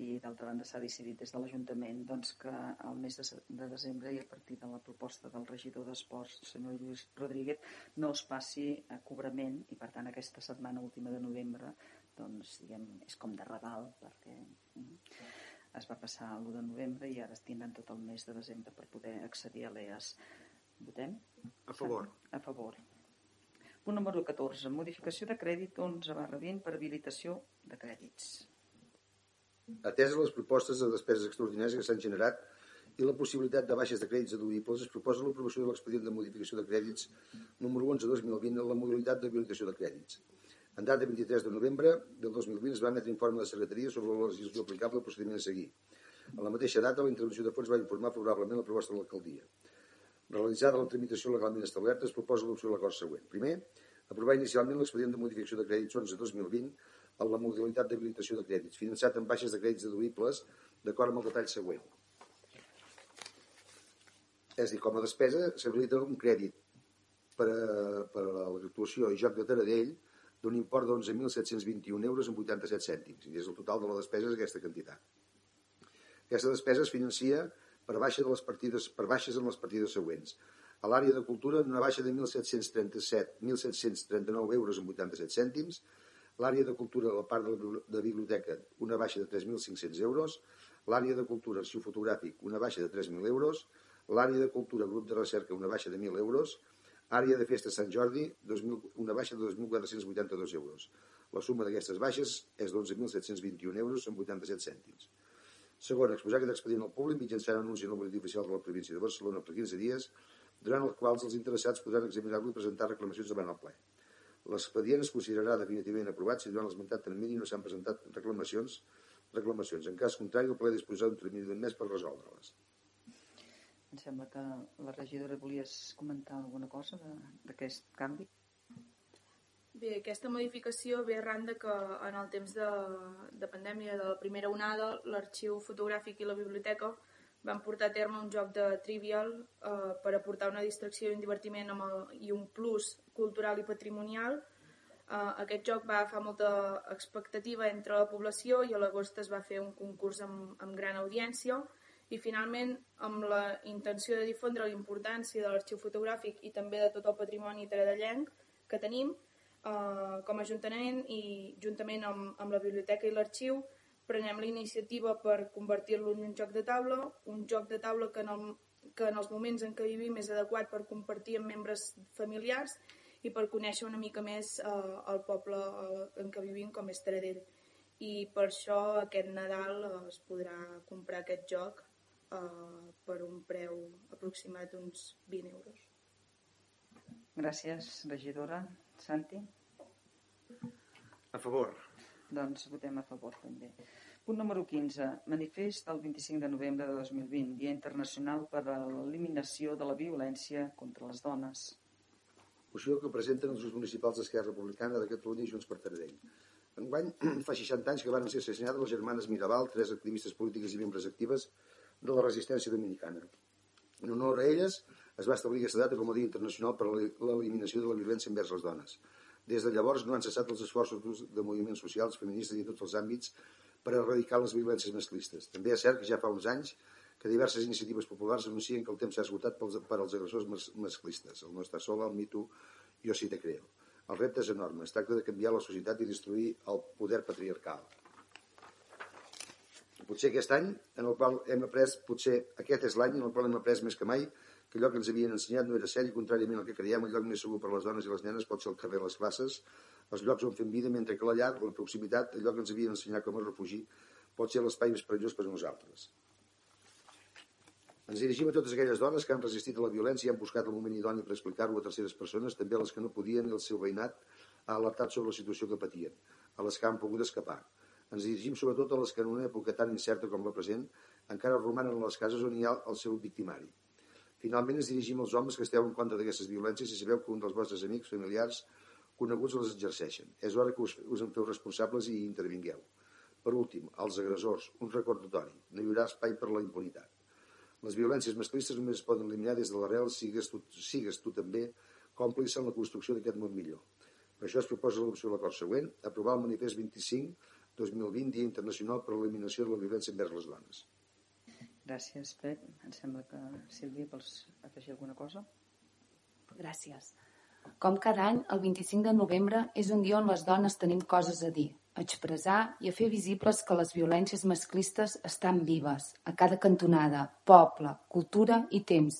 i d'altra banda s'ha decidit des de l'Ajuntament doncs, que al mes de, de desembre i a partir de la proposta del regidor d'Esports, el senyor Lluís Rodríguez, no es passi a cobrament i per tant aquesta setmana última de novembre doncs, diguem, és com de Raval perquè... Mm, es va passar l'1 de novembre i ara tindran tot el mes de desembre per poder accedir a l'EAS. Votem? A favor. A favor. Punt número 14. Modificació de crèdit 11 barra 20 per habilitació de crèdits. Ateses les propostes de despeses extraordinàries que s'han generat i la possibilitat de baixes de crèdits deduïbles, es proposa l'aprovació de l'expedient de modificació de crèdits número 11-2020 en la modalitat d'habilitació de crèdits. En data 23 de novembre del 2020 es va emetre informe de la Secretaria sobre la legislació aplicable i el procediment a seguir. A la mateixa data, la intervenció de fons va informar favorablement la proposta de l'alcaldia. Realitzada la tramitació legalment establerta, es proposa l'opció de l'acord següent. Primer, aprovar inicialment l'expedient de modificació de crèdits 11-2020 en la modalitat d'habilitació de crèdits, finançat amb baixes de crèdits deduïbles d'acord amb el detall següent. És a dir, com a despesa s'habilita un crèdit per a, per a l'actuació i joc de Taradell d'un import d'11.721 euros amb 87 cèntims, i és el total de la despesa aquesta quantitat. Aquesta despesa es financia per, baixa de les partides, per baixes en les partides següents. A l'àrea de cultura, una baixa de 1.739 euros amb 87 cèntims, l'àrea de cultura de la part de biblioteca, una baixa de 3.500 euros, l'àrea de cultura arxiu fotogràfic, una baixa de 3.000 euros, l'àrea de cultura grup de recerca, una baixa de 1.000 euros, Àrea de festa Sant Jordi, 2000, una baixa de 2.482 euros. La suma d'aquestes baixes és d'11.721 euros amb 87 cèntims. Segon, exposar aquest expedient al públic mitjançant anunci en el boletí oficial de la província de Barcelona per 15 dies, durant els quals els interessats podran examinar-lo i presentar reclamacions davant el ple. L'expedient es considerarà definitivament aprovat si durant l'esmentat termini no s'han presentat reclamacions, reclamacions. En cas contrari, el ple disposarà d'un termini d'un mes per resoldre-les. Em sembla que la regidora volies comentar alguna cosa d'aquest canvi. Bé, aquesta modificació ve arran de que en el temps de, de pandèmia de la primera onada l'arxiu fotogràfic i la biblioteca van portar a terme un joc de trivial eh, per aportar una distracció i un divertiment amb el, i un plus cultural i patrimonial. Eh, aquest joc va agafar molta expectativa entre la població i a l'agost es va fer un concurs amb, amb gran audiència i finalment amb la intenció de difondre la importància de l'arxiu fotogràfic i també de tot el patrimoni taradellenc que tenim eh, com a Ajuntament i juntament amb, amb la biblioteca i l'arxiu prenem la iniciativa per convertir-lo en un joc de taula, un joc de taula que en, el, que en els moments en què vivim és adequat per compartir amb membres familiars i per conèixer una mica més eh, el poble eh, en què vivim com és Taradell. I per això aquest Nadal eh, es podrà comprar aquest joc eh, per un preu aproximat d'uns 20 euros. Gràcies, regidora. Santi? A favor. Doncs votem a favor també. Punt número 15. Manifest del 25 de novembre de 2020, Dia Internacional per a l'Eliminació de la Violència contra les Dones. Moció que presenten els municipals d'Esquerra Republicana de Catalunya i Junts per Taradell. Enguany fa 60 anys que van ser assassinades les germanes Mirabal, tres activistes polítiques i membres actives de la resistència dominicana. En honor a elles, Es va establir aquesta data com a Dia Internacional per a l'eliminació de la violència envers les dones. Des de llavors no han cessat els esforços de moviments socials, feministes i tots els àmbits per erradicar les violències masclistes. També és cert que ja fa uns anys que diverses iniciatives populars anuncien que el temps s'ha esgotat pels, per als agressors mas masclistes. El no està sol, el mito, jo sí te creo. El repte és enorme. Es tracta de canviar la societat i destruir el poder patriarcal. Potser aquest any, en el qual hem après, potser aquest és l'any en el qual hem après més que mai que allò que ens havien ensenyat no era cert i contràriament al que creiem, el lloc més segur per a les dones i les nenes pot ser el carrer, les classes, els llocs on fem vida, mentre que la llar, la proximitat, allò que ens havien ensenyat com a refugi, pot ser l'espai més perillós per a nosaltres. Ens dirigim a totes aquelles dones que han resistit a la violència i han buscat el moment idoni per explicar-ho a terceres persones, també a les que no podien i el seu veïnat ha alertat sobre la situació que patien, a les que han pogut escapar. Ens dirigim sobretot a les que en una època tan incerta com la present encara romanen a les cases on hi ha el seu victimari. Finalment ens dirigim als homes que esteu en contra d'aquestes violències i sabeu que un dels vostres amics, familiars, coneguts les exerceixen. És hora que us, us en feu responsables i intervingueu. Per últim, als agressors, un recordatori. No hi haurà espai per la impunitat. Les violències masclistes només es poden eliminar des de l'arrel, sigues tu, sigues tu també còmplice en la construcció d'aquest món millor. Per això es proposa l'opció de l'acord següent, aprovar el manifest 25 2020, Dia Internacional per l'Eliminació de la Violència envers les Dones. Gràcies, Pep. Em sembla que, Sílvia, vols afegir alguna cosa? Gràcies. Com cada any, el 25 de novembre és un dia on les dones tenim coses a dir, a expressar i a fer visibles que les violències masclistes estan vives, a cada cantonada, poble, cultura i temps,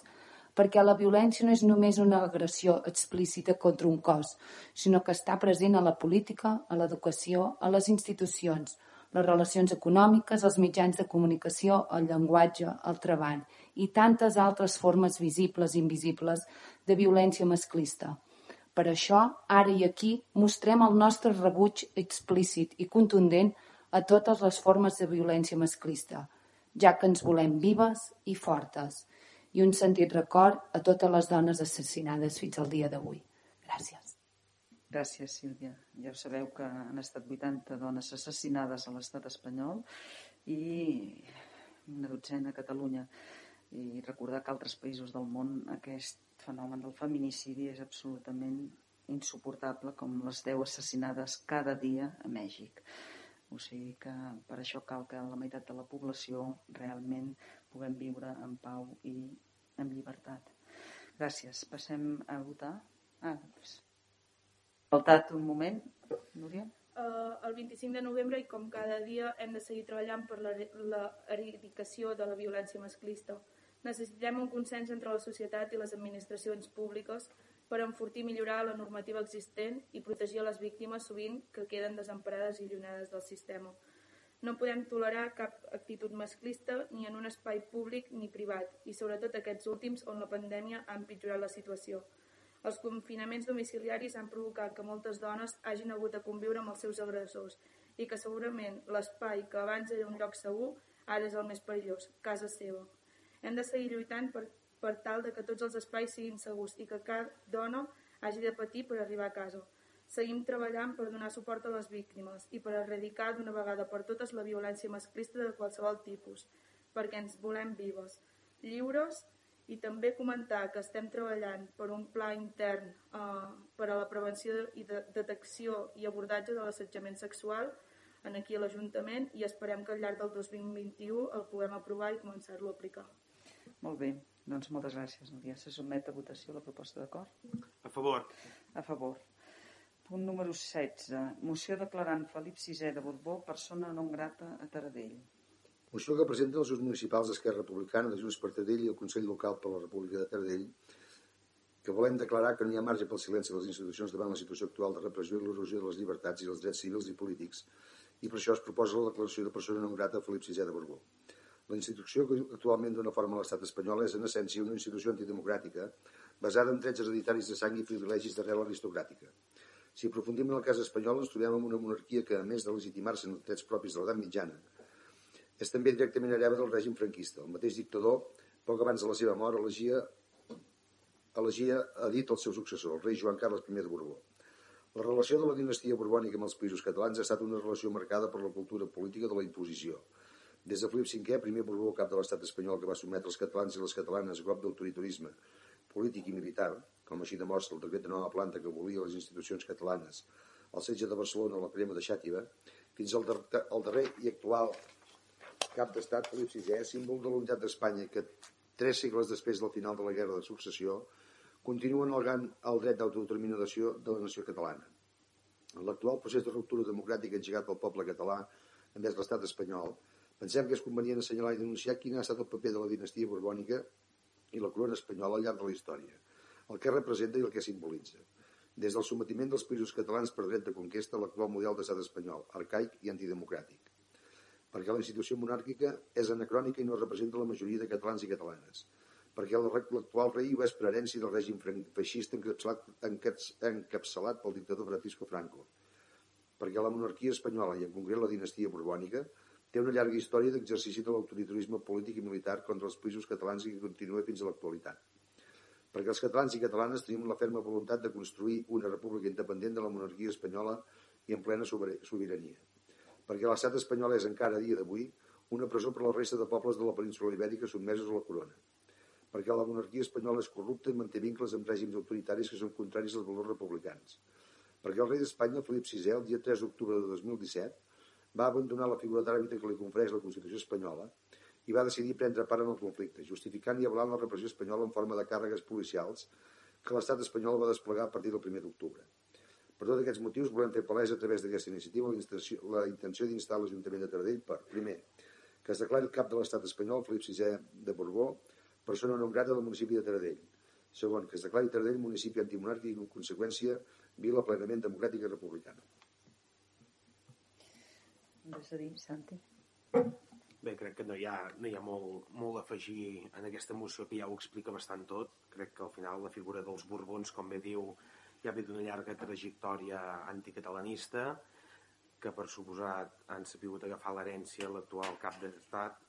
perquè la violència no és només una agressió explícita contra un cos, sinó que està present a la política, a l'educació, a les institucions, les relacions econòmiques, els mitjans de comunicació, el llenguatge, el treball i tantes altres formes visibles i invisibles de violència masclista. Per això, ara i aquí, mostrem el nostre rebuig explícit i contundent a totes les formes de violència masclista, ja que ens volem vives i fortes, i un sentit record a totes les dones assassinades fins al dia d'avui. Gràcies. Gràcies, Sílvia. Ja sabeu que han estat 80 dones assassinades a l'estat espanyol i una dotzena a Catalunya. I recordar que altres països del món aquest fenomen del feminicidi és absolutament insuportable, com les 10 assassinades cada dia a Mèxic. O sigui que per això cal que la meitat de la població realment puguem viure en pau i en llibertat. Gràcies. Passem a votar. Ah, faltat un moment, Núria? Uh, el 25 de novembre i com cada dia hem de seguir treballant per l'eradicació de la violència masclista. Necessitem un consens entre la societat i les administracions públiques per enfortir i millorar la normativa existent i protegir les víctimes sovint que queden desemparades i allunyades del sistema. No podem tolerar cap actitud masclista ni en un espai públic ni privat i sobretot aquests últims on la pandèmia ha empitjorat la situació. Els confinaments domiciliaris han provocat que moltes dones hagin hagut de conviure amb els seus agressors i que segurament l'espai que abans era un lloc segur ara és el més perillós, casa seva. Hem de seguir lluitant per, per tal de que tots els espais siguin segurs i que cada dona hagi de patir per arribar a casa. Seguim treballant per donar suport a les víctimes i per erradicar d'una vegada per totes la violència masclista de qualsevol tipus, perquè ens volem vives, lliures i també comentar que estem treballant per un pla intern eh, per a la prevenció i de detecció i abordatge de l'assetjament sexual en aquí a l'Ajuntament i esperem que al llarg del 2021 el puguem aprovar i començar-lo a aplicar. Molt bé, doncs moltes gràcies, Núria. Se sotmet a votació la proposta d'acord? A favor. A favor. Punt número 16. Moció declarant Felip VI de Borbó persona non grata a Taradell. Moció que presenten els grups municipals d'Esquerra Republicana, de Junts per Tardell i el Consell Local per la República de Tardell, que volem declarar que no hi ha marge pel silenci de les institucions davant la situació actual de repressió i l'erosió de les llibertats i els drets civils i polítics, i per això es proposa la declaració de persona non grata a Felip VI de Borbó. La institució que actualment dona forma a l'estat espanyol és en essència una institució antidemocràtica basada en drets hereditaris de sang i privilegis d'arrel aristocràtica. Si aprofundim en el cas espanyol ens trobem amb una monarquia que, a més de legitimar-se en els drets propis de l'edat mitjana, és també directament hereva del règim franquista. El mateix dictador, poc abans de la seva mort, elegia, elegia a dit el seu successor, el rei Joan Carles I de Borbó. La relació de la dinastia borbònica amb els països catalans ha estat una relació marcada per la cultura política de la imposició. Des de Felip V, primer Borbó cap de l'estat espanyol que va sometre els catalans i les catalanes a cop d'autoritarisme polític i militar, com així demostra el decret de nova planta que volia les institucions catalanes, el setge de Barcelona o la crema de Xàtiva, fins al, al darrer i actual cap d'estat Felip VI, símbol de l'unitat d'Espanya, que tres segles després del final de la Guerra de Successió continua negant el dret d'autodeterminació de la nació catalana. En l'actual procés de ruptura democràtica engegat pel poble català envers l'estat espanyol, pensem que és convenient assenyalar i denunciar quin ha estat el paper de la dinastia borbònica i la corona espanyola al llarg de la història, el que representa i el que simbolitza. Des del sometiment dels països catalans per dret de conquesta a l'actual model d'estat espanyol, arcaic i antidemocràtic. Perquè la institució monàrquica és anacrònica i no representa la majoria de catalans i catalanes perquè l'actual rei ho és per herència del règim feixista encapçalat, encapçalat pel dictador Francisco Franco, perquè la monarquia espanyola, i en concret la dinastia borbònica, té una llarga història d'exercici de l'autoritarisme polític i militar contra els països catalans i que continua fins a l'actualitat. Perquè els catalans i catalanes tenim la ferma voluntat de construir una república independent de la monarquia espanyola i en plena sobirania. Perquè l'estat espanyol és encara a dia d'avui una presó per a la resta de pobles de la península ibèrica sotmesos a la corona perquè la monarquia espanyola és corrupta i manté vincles amb règims autoritaris que són contraris als valors republicans. Perquè el rei d'Espanya, Felip VI, el dia 3 d'octubre de 2017, va abandonar la figura d'àrbitre que li confereix la Constitució espanyola i va decidir prendre part en el conflicte, justificant i avalant la repressió espanyola en forma de càrregues policials que l'estat espanyol va desplegar a partir del 1 d'octubre. Per tots aquests motius volem fer palès a través d'aquesta iniciativa la intenció d'instar l'Ajuntament de Taradell per, primer, que es declari el cap de l'estat espanyol, Felip VI de Borbó, persona non grata del municipi de Taradell. Segon, que es declari Taradell municipi antimonàrquic i, en conseqüència, vila plenament democràtica i republicana. Res a dir, Santi? Bé, crec que no hi ha, no hi ha molt, molt a afegir en aquesta moció que ja ho explica bastant tot. Crec que al final la figura dels Borbons, com bé diu, ja ve d'una llarga trajectòria anticatalanista, que per suposat han sabut agafar l'herència l'actual cap d'estat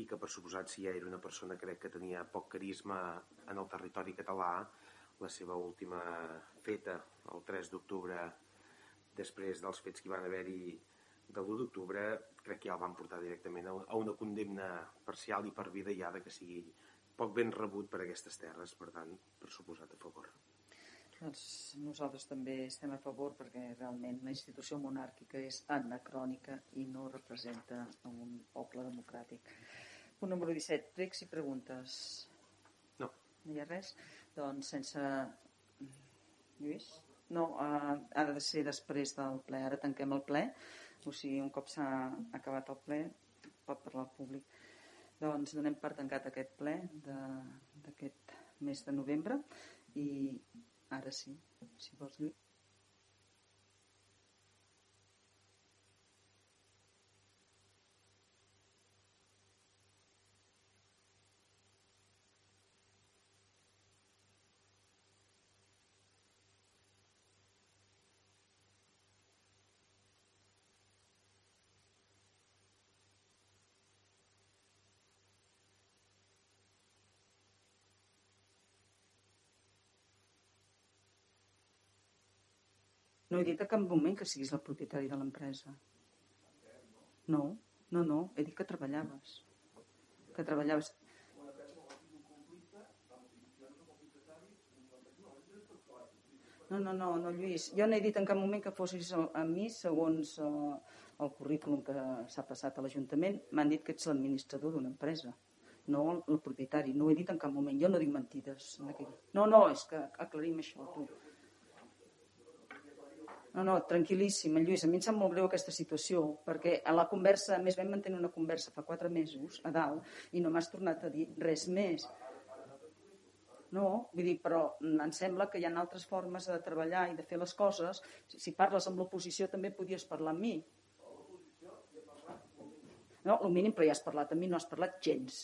i que per suposat si ja era una persona crec que tenia poc carisma en el territori català la seva última feta el 3 d'octubre després dels fets que hi van haver-hi de l'1 d'octubre crec que ja el van portar directament a una condemna parcial i per vida ja de que sigui poc ben rebut per aquestes terres per tant per suposat a favor doncs nosaltres també estem a favor perquè realment la institució monàrquica és anacrònica i no representa un poble democràtic. Punt número 17. Pregs i preguntes. No. No hi ha res? Doncs sense... Lluís? No, uh, ha de ser després del ple. Ara tanquem el ple. O sigui, un cop s'ha acabat el ple, pot parlar el públic. Doncs donem per tancat aquest ple d'aquest mes de novembre i Ara sí, si vols dir. No he dit a cap moment que siguis el propietari de l'empresa. No, no, no, he dit que treballaves. Que treballaves. No, no, no, no, Lluís, jo no he dit en cap moment que fossis a mi segons uh, el currículum que s'ha passat a l'Ajuntament. M'han dit que ets l'administrador d'una empresa, no el propietari. No ho he dit en cap moment, jo no dic mentides. No, no, és que aclarim això, tu. No, no, tranquil·líssim, en Lluís. A mi em sap molt greu aquesta situació, perquè a la conversa, més vam mantenir una conversa fa quatre mesos a dalt i no m'has tornat a dir res més. No, vull dir, però em sembla que hi ha altres formes de treballar i de fer les coses. Si parles amb l'oposició també podies parlar amb mi. No, el mínim, però ja has parlat amb mi, no has parlat gens.